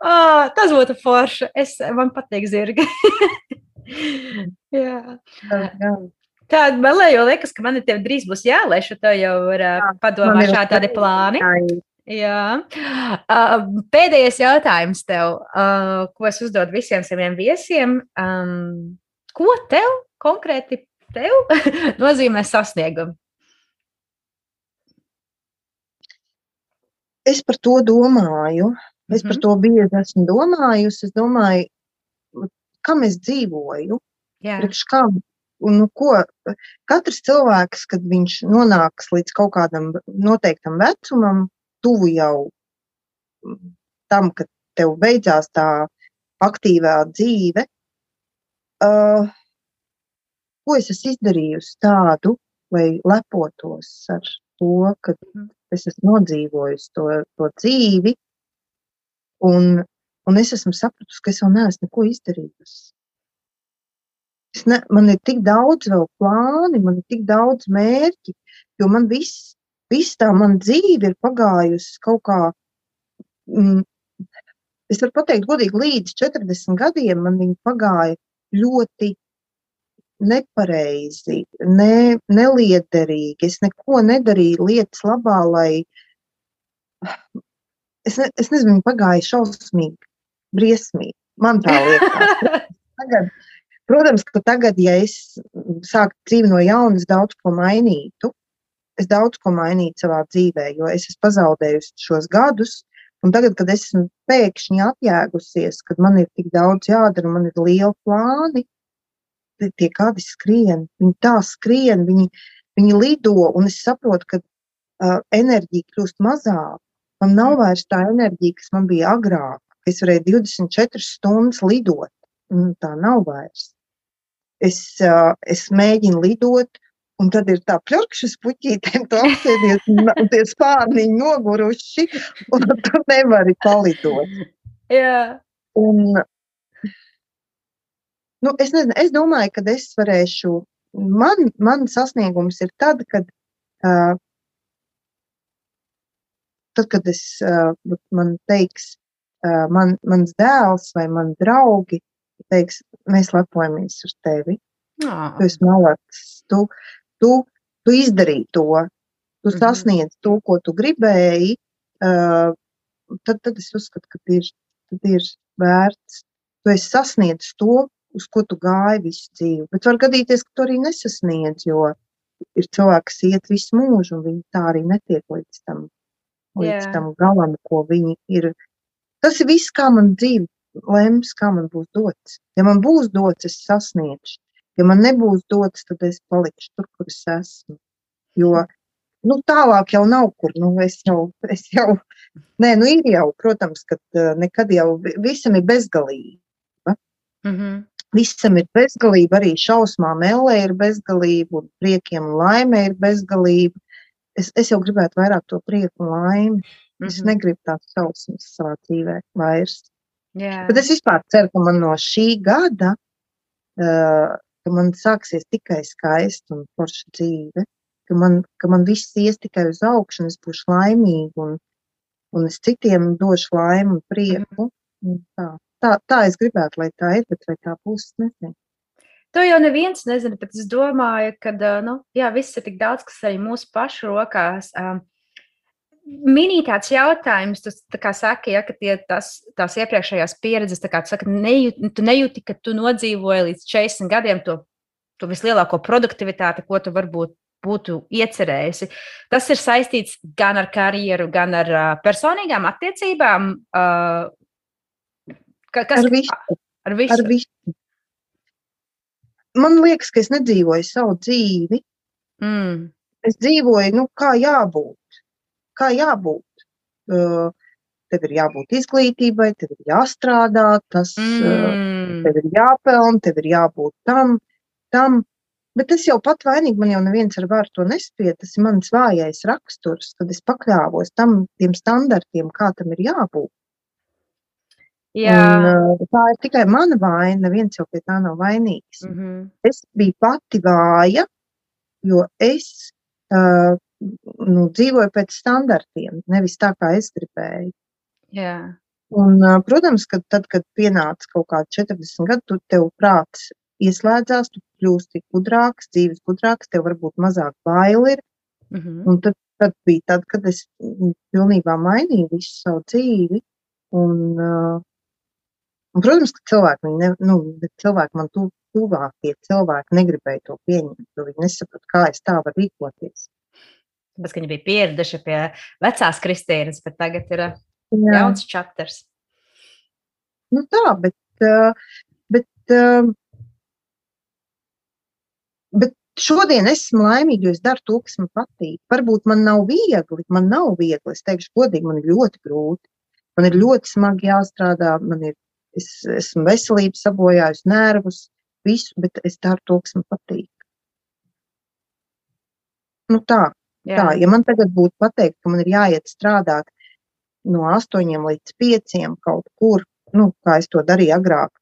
Oh, tas būtu forši. Es, man patīk zirgi. jā. jā, jā. Tā man liekas, ka man te drīz būs jālaiž, tev jau ir jā, padomā šādi tādi plāni. Jā. Jā. Uh, pēdējais jautājums tev, uh, ko es uzdodu visiem saviem viesiem. Um, ko tev konkrēti tev nozīmē sasniegumi? Es par to domāju. Es mm -hmm. par mhm. to bieži esmu domājusi. Es domāju, kam es dzīvoju, priekš kam nu, ko, katrs cilvēks, kad viņš nonāks līdz kaut kādam noteiktam vecumam, tuvu jau tam, kad tev beidzās tā aktīvā dzīve, uh, ko es esmu izdarījusi tādu, lai lepotos ar to, ka mhm. es esmu nodzīvojusi to, to dzīvi, un, un es esmu sapratusi, ka es vēl neesmu neko izdarījusi. Ne, man ir tik daudz vēl plāni, man ir tik daudz mērķi, jo man viss, viss tā mana dzīve ir pagājusi kaut kā. Mm, es varu pateikt, godīgi, līdz 40 gadiem man viņa pagāja ļoti nepareizi, ne, neliederīgi. Es neko nedarīju lietas labā, lai. Es, ne, es nezinu, pagāja šausmīgi, briesmīgi. Man tā liekas. Tagad, Protams, ka tagad, ja es sāktu dzīvi no jauna, es daudz ko mainītu. Es daudz ko mainītu savā dzīvē, jo es esmu pazaudējusi šos gadus. Un tagad, kad es esmu pēkšņi atjēgusies, kad man ir tik daudz jādara, man ir liela plāni, tie kādi skrien, viņi tā skrien, viņi, viņi lido, un es saprotu, ka uh, enerģija kļūst mazāka. Man nav vairs tā enerģija, kas man bija agrāk, ka es varēju 24 stundas lidot. Tā nav vairs es, es mēģinu lidot, un tad ir tā pļurkšas puķītēm, tu apsēdies, un tie spārniņi noguruši, un tu nevari palidot. Jā. Un, nu, es nezinu, es domāju, ka es varēšu, man, man sasniegums ir tad, kad, uh, tad, kad es, uh, man teiks, uh, man, mans dēls vai mani draugi, teiks, mēs lepojamies ar tevi. Oh. Tu esi malacis. Tu, tu, tu izdarīji to. Tu -hmm. sasniedz to, ko tu gribēji. Uh, tad, tad es uzskatu, ka ir, ir vērts. Tu esi sasniedzis to, uz ko tu gāji visu dzīvi. Bet var gadīties, ka tu arī nesasniedz, jo ir cilvēki, kas iet visu mūžu, un viņi tā arī netiek līdz tam līdz yeah. tam galam, ko viņi ir. Tas ir viss, kā man dzīve lems, kā man būs dots. Ja man būs dots, es sasniegšu. Ja man nebūs dots, tad es palikšu tur, kur es esmu. Jo nu, tālāk jau nav kur. Nu, es jau, es jau, nē, nu ir jau, protams, ka nekad jau visam ir bezgalība. Mm -hmm. Visam ir bezgalība, arī šausmām, ellē ir bezgalība, un priekiem un laimē ir bezgalība. Es, es jau gribētu vairāk to prieku un laimi. Mm -hmm. Es mhm. negribu tādu šausmas savā dzīvē vairs. Jā. Bet es vispār ceru, ka man no šī gada, uh, ka man sāksies tikai skaista un forša dzīve ka man, ka man viss ies tikai uz augšu, un es būšu laimīga, un, un es citiem došu laimi un prieku. Un tā, tā, tā es gribētu, lai tā ir, bet vai tā būs, nezinu. To jau neviens nezina, bet es domāju, ka nu, jā, viss ir tik daudz, kas arī mūsu pašu rokās. Um, Mini tāds jautājums, tu kā saki, ja, ka tie, tas, tās iepriekšējās pieredzes, kā tu, saki, nejūt, tu nejūti, ka tu nodzīvoji līdz 40 gadiem to, to vislielāko produktivitāti, ko tu varbūt būtu iecerējusi. Tas ir saistīts gan ar karjeru, gan ar uh, personīgām attiecībām. Uh, kas, ar visu. Ar visu. Ar visu. Man liekas, ka es nedzīvoju savu dzīvi. Mm. Es dzīvoju, nu, kā jābūt. Kā jābūt. Uh, tev ir jābūt izglītībai, tev ir jāstrādā, tas mm. tev ir jāpelnā, tev ir jābūt tam, tam. Bet es jau pat vainīgi, man jau neviens ar varu to nespēja. Tas ir mans vājais raksturs, kad es pakļāvos tam tiem standartiem, kā tam ir jābūt. Jā. Un, tā ir tikai mana vaina. Neviens jau pie tā nav vainīgs. Mm -hmm. Es biju pati vāja, jo es uh, nu, dzīvoju pēc standartiem, nevis tā, kā es gribēju. Jā. Un, protams, ka tad, kad pienāca kaut kādi 40 gadi, tu tev prāts ieslēdzās, tu kļūsti gudrāks, dzīves gudrāks, tev varbūt mazāk bail ir. Mm -hmm. Un tad, tad bija tad, kad es pilnībā mainīju visu savu dzīvi. Un, un, protams, ka cilvēki, ne, nu, cilvēki man tu, tuvākie cilvēki negribēja to pieņemt, jo viņi nesaprot, kā es tā varu rīkoties. Tāpēc, ka viņi bija pieraduši pie vecās kristīnas, bet tagad ir Jā. jauns čapters. Nu tā, bet, uh, bet uh, Bet šodien esmu laimīga, jo es daru to, kas man patīk. Varbūt man nav viegli, man nav viegli. Es teikšu, godīgi, man ir ļoti grūti. Man ir ļoti smagi jāstrādā, man ir, es esmu veselību sabojājusi, nervus, visu, bet es daru to, kas man patīk. Nu tā, Jā. tā, ja man tagad būtu pateikt, ka man ir jāiet strādāt no 8 līdz 5 kaut kur, nu, kā es to darīju agrāk,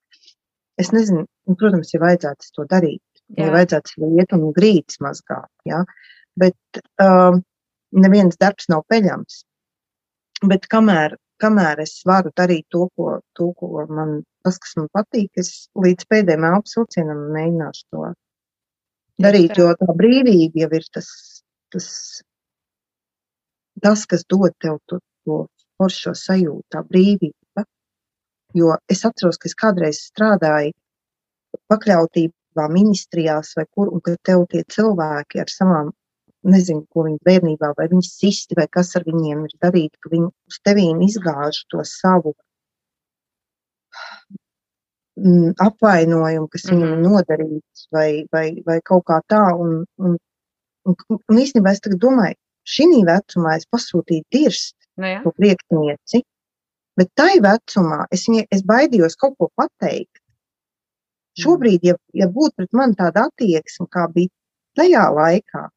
es nezinu, nu, protams, ja vajadzētu to darīt. Ja vajadzētu iet un grīdas mazgāt. Ja? Bet um, neviens darbs nav peļams. Bet kamēr, kamēr es varu darīt to, ko, to, ko man, tas, kas man patīk, es līdz pēdējiem elpas vilcienam mēģināšu to darīt, jo tā brīvība jau ir tas, tas, tas kas dod tev to, to foršo sajūtu, tā brīvība. Jo es atceros, ka es kādreiz strādāju pakļautībā ministrijās vai kur, un ka tev tie cilvēki ar savām, nezinu, ko viņi bērnībā, vai viņi sisti, vai kas ar viņiem ir darīt, ka viņi uz tevīm izgāž to savu mm, apvainojumu, kas viņam mhm. nodarīts, vai, vai, vai kaut kā tā. Un, un, un, un īstenībā es domāju, šī vecumā es pasūtīju dirst no nu to priekšnieci, bet tai vecumā es, viņa, es baidījos kaut ko pateikt. Šobrīd, ja, ja būtu pret mani tāda attieksme, kā bija tajā laikā,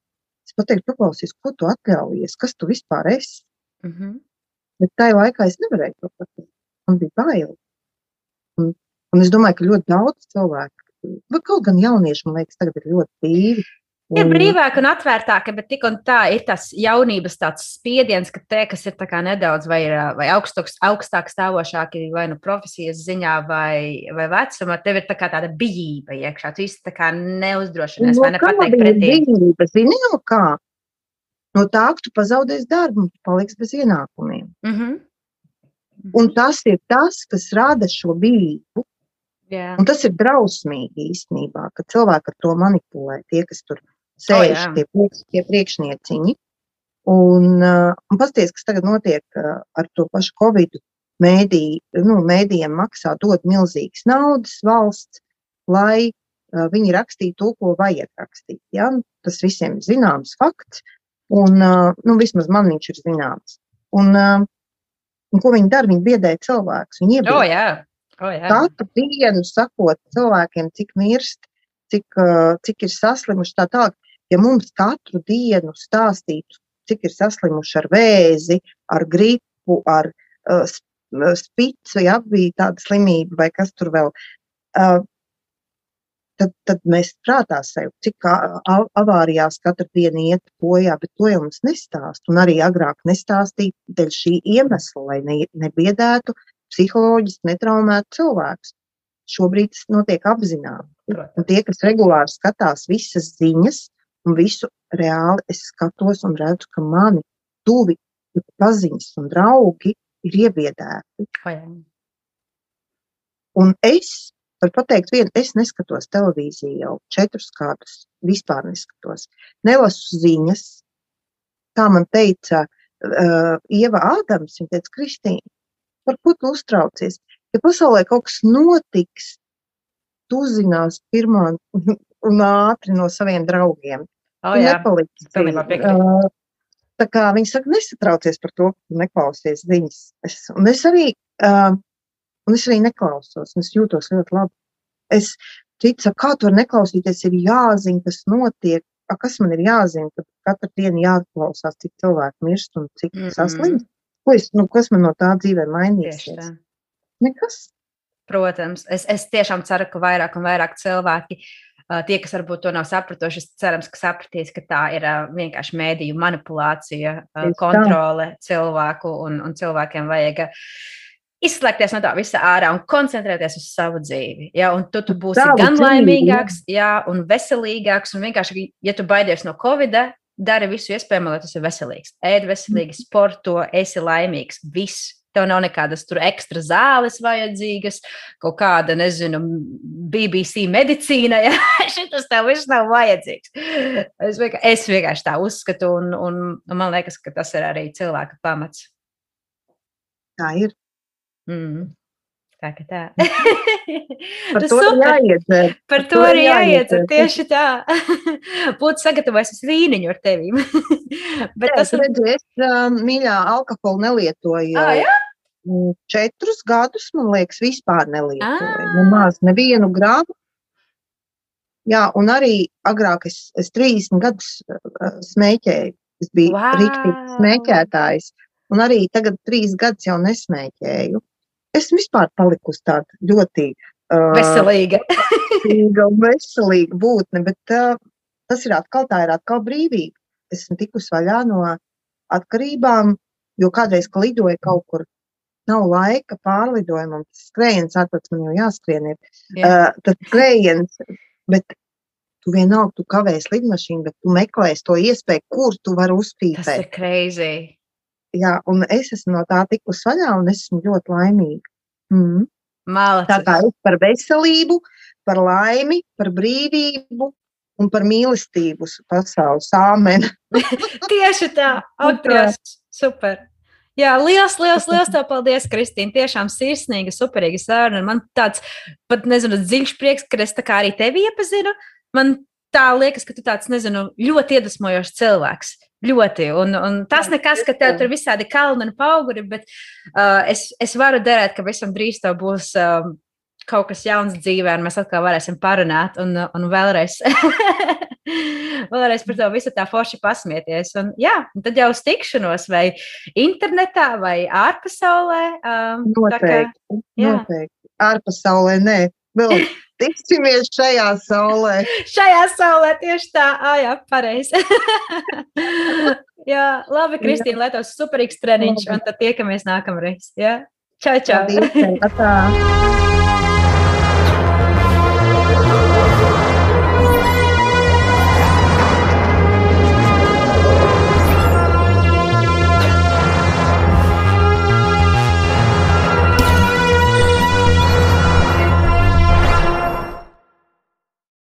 es pateiktu, paklausies, ko tu atļaujies, kas tu vispār esi. Mm -hmm. Bet tajā laikā es nevarēju to pateikt. Man bija bail. Un, un es domāju, ka ļoti daudz cilvēku, kaut gan jaunieši, man liekas, tagad ir ļoti brīvi. Ir brīvāka un atvērtāka, bet tik un tā ir tas jaunības spiediens, ka tie, kas ir nedaudz vai, vai augstāks, augstāk stāvošāki, vai nu profesijas ziņā, vai, vai vecumā, tev ir tā tāda bijība iekšā. Tu īsti neuzdrošinies no, vai nepateikt pretī. Bijība, zini, no kā? No tā, ka tu pazaudēsi darbu, tu paliksi bez ienākumiem. Mm -hmm. Un tas ir tas, kas rada šo bijību. Yeah. Un tas ir drausmīgi īstenībā, ka cilvēki ar to manipulē. Tie, kas tur sēž oh, tie, priekš, tie priekšnieciņi. Un, un pasties, kas tagad notiek ar to pašu Covid, mēdī, nu, mēdījiem maksā, dod milzīgas naudas valsts, lai uh, viņi rakstītu to, ko vajag rakstīt. Ja? Tas visiem ir zināms fakts, un uh, nu, vismaz man viņš ir zināms. Un, uh, un ko viņi dara? Viņi biedē cilvēkus. Viņi iebiedē. Oh, jā. Oh, jā. Katru dienu sakot cilvēkiem, cik mirst, cik, uh, cik ir saslimuši tā tālāk. Ja mums katru dienu stāstītu cik ir saslimuši ar vēzi, ar gripu, ar uh, spicu, ja bija tāda slimība vai kas tur vēl. Uh, tad, tad mēs prātā sev, cik avārijās katru dienu iet bojā, bet to jau mums nestāst. Un arī agrāk nestāstīja dēļ šī iemesla, lai ne, nebiedētu psiholoģiski netraumētu cilvēkus. Šobrīd tas notiek apzināti. Un tie, kas regulāri skatās visas ziņas, un visu reāli es skatos un redzu, ka mani tuvi paziņas un draugi ir iebiedēti. Un es varu pateikt, vienu, es neskatos televīziju jau četrus gadus. Vispār neskatos. Nelasu ziņas. Tā man teica uh, Ieva Ādams, viņa teica, Kristīna, par ko tu uztraucies? Ja pasaulē kaut kas notiks, tu zinās pirmā un ātri no saviem draugiem. Oh, jā, nepaliks. Uh, tā kā viņi saka, nesatraucies par to, ka neklausies ziņas. Es, un, es arī, uh, un es arī neklausos, un es jūtos ļoti labi. Es ticu, kā tu vari neklausīties, ir jāzina, kas notiek. A, kas man ir jāzina, ka katru dienu jāklausās, cik cilvēku mirst un cik mm -hmm. saslimst? Ko es, nu, kas man no tā dzīvē mainīsies? Nekas. Protams, es, es tiešām ceru, ka vairāk un vairāk cilvēki uh, Tie, kas varbūt to nav sapratuši, cerams, ka sapratīs, ka tā ir vienkārši mēdīju manipulācija, kontrole cilvēku, un, un cilvēkiem vajag izslēgties no tā visa ārā un koncentrēties uz savu dzīvi. Ja? Un tu, tu būsi Savu gan laimīgāks, jā, un veselīgāks. Un vienkārši, ja tu baidies no Covid, dari visu iespējamo, lai tas ir veselīgs. Ēd veselīgi, sporto, esi laimīgs. Viss. Tev nav nekādas tur ekstra zāles vajadzīgas, kaut kāda, nezinu, BBC medicīna. Ja? Šis tev viss nav vajadzīgs. Es vienkārši, es vienkārši tā uzskatu, un, un, un man liekas, ka tas ir arī cilvēka pamats. Tā ir. Mm. Tā kā tā. Par to ir jāiet. Par to arī jāiet. Tieši tā. Būtu sagatavojis vīniņu ar tevi. Bet tas ir. Es, um, mīļā, alkoholu nelietoju. Ah, jā? Četrus gadus, man liekas, vispār nelietoju. Nemaz nevienu grādu. Jā, un arī agrāk es, es 30 gadus uh, smēķēju. Es biju wow. rīktīgs smēķētājs. Un arī tagad trīs gadus jau nesmēķēju esmu vispār palikusi tāda ļoti uh, veselīga. un veselīga būtne, bet uh, tas ir atkal, tā ir atkal brīvība. Esmu tikusi vaļā no atkarībām, jo kādreiz, kad lidoju kaut kur, nav laika pārlidojumam, tas skrējiens, ārpēc man jau jāskrien ir. Jā. Uh, tas skrējiens, bet tu vienalga, tu kavēs lidmašīnu, bet tu meklēsi to iespēju, kur tu vari uzpīpēt. Tas ir crazy jā, un es esmu no tā tikus vaļā, un es esmu ļoti laimīga. Mm. Malacis. Tā kā es par veselību, par laimi, par brīvību un par mīlestību pasaules āmeni. Tieši tā, atprast, super. Jā, liels, liels, liels tev paldies, Kristīne. Tiešām sirsnīga, superīga saruna. Man tāds pat, nezinu, dziļš prieks, ka es tā kā arī tevi iepazinu. Man tā liekas, ka tu tāds, nezinu, ļoti iedvesmojošs cilvēks. Ļoti. Un, un tas nekas, ka tev tur visādi kalni un auguri, bet uh, es, es varu derēt, ka visam drīz tev būs uh, kaut kas jauns dzīvē, un mēs atkal varēsim parunāt un, un vēlreiz. Vēlreiz par to visu tā forši pasmieties. Un, jā, un tad jau uz tikšanos vai internetā vai ārpasaulē. Um, noteikti. Kā, noteikti. Ārpasaulē nē. Vēl tiksimies šajā saulē. šajā saulē tieši tā, ah, jā, pareizi. jā, labi, Kristīna, lai tev superīgs treniņš, un tad tiekamies nākamreiz. Jā, čau, čau. Paldies,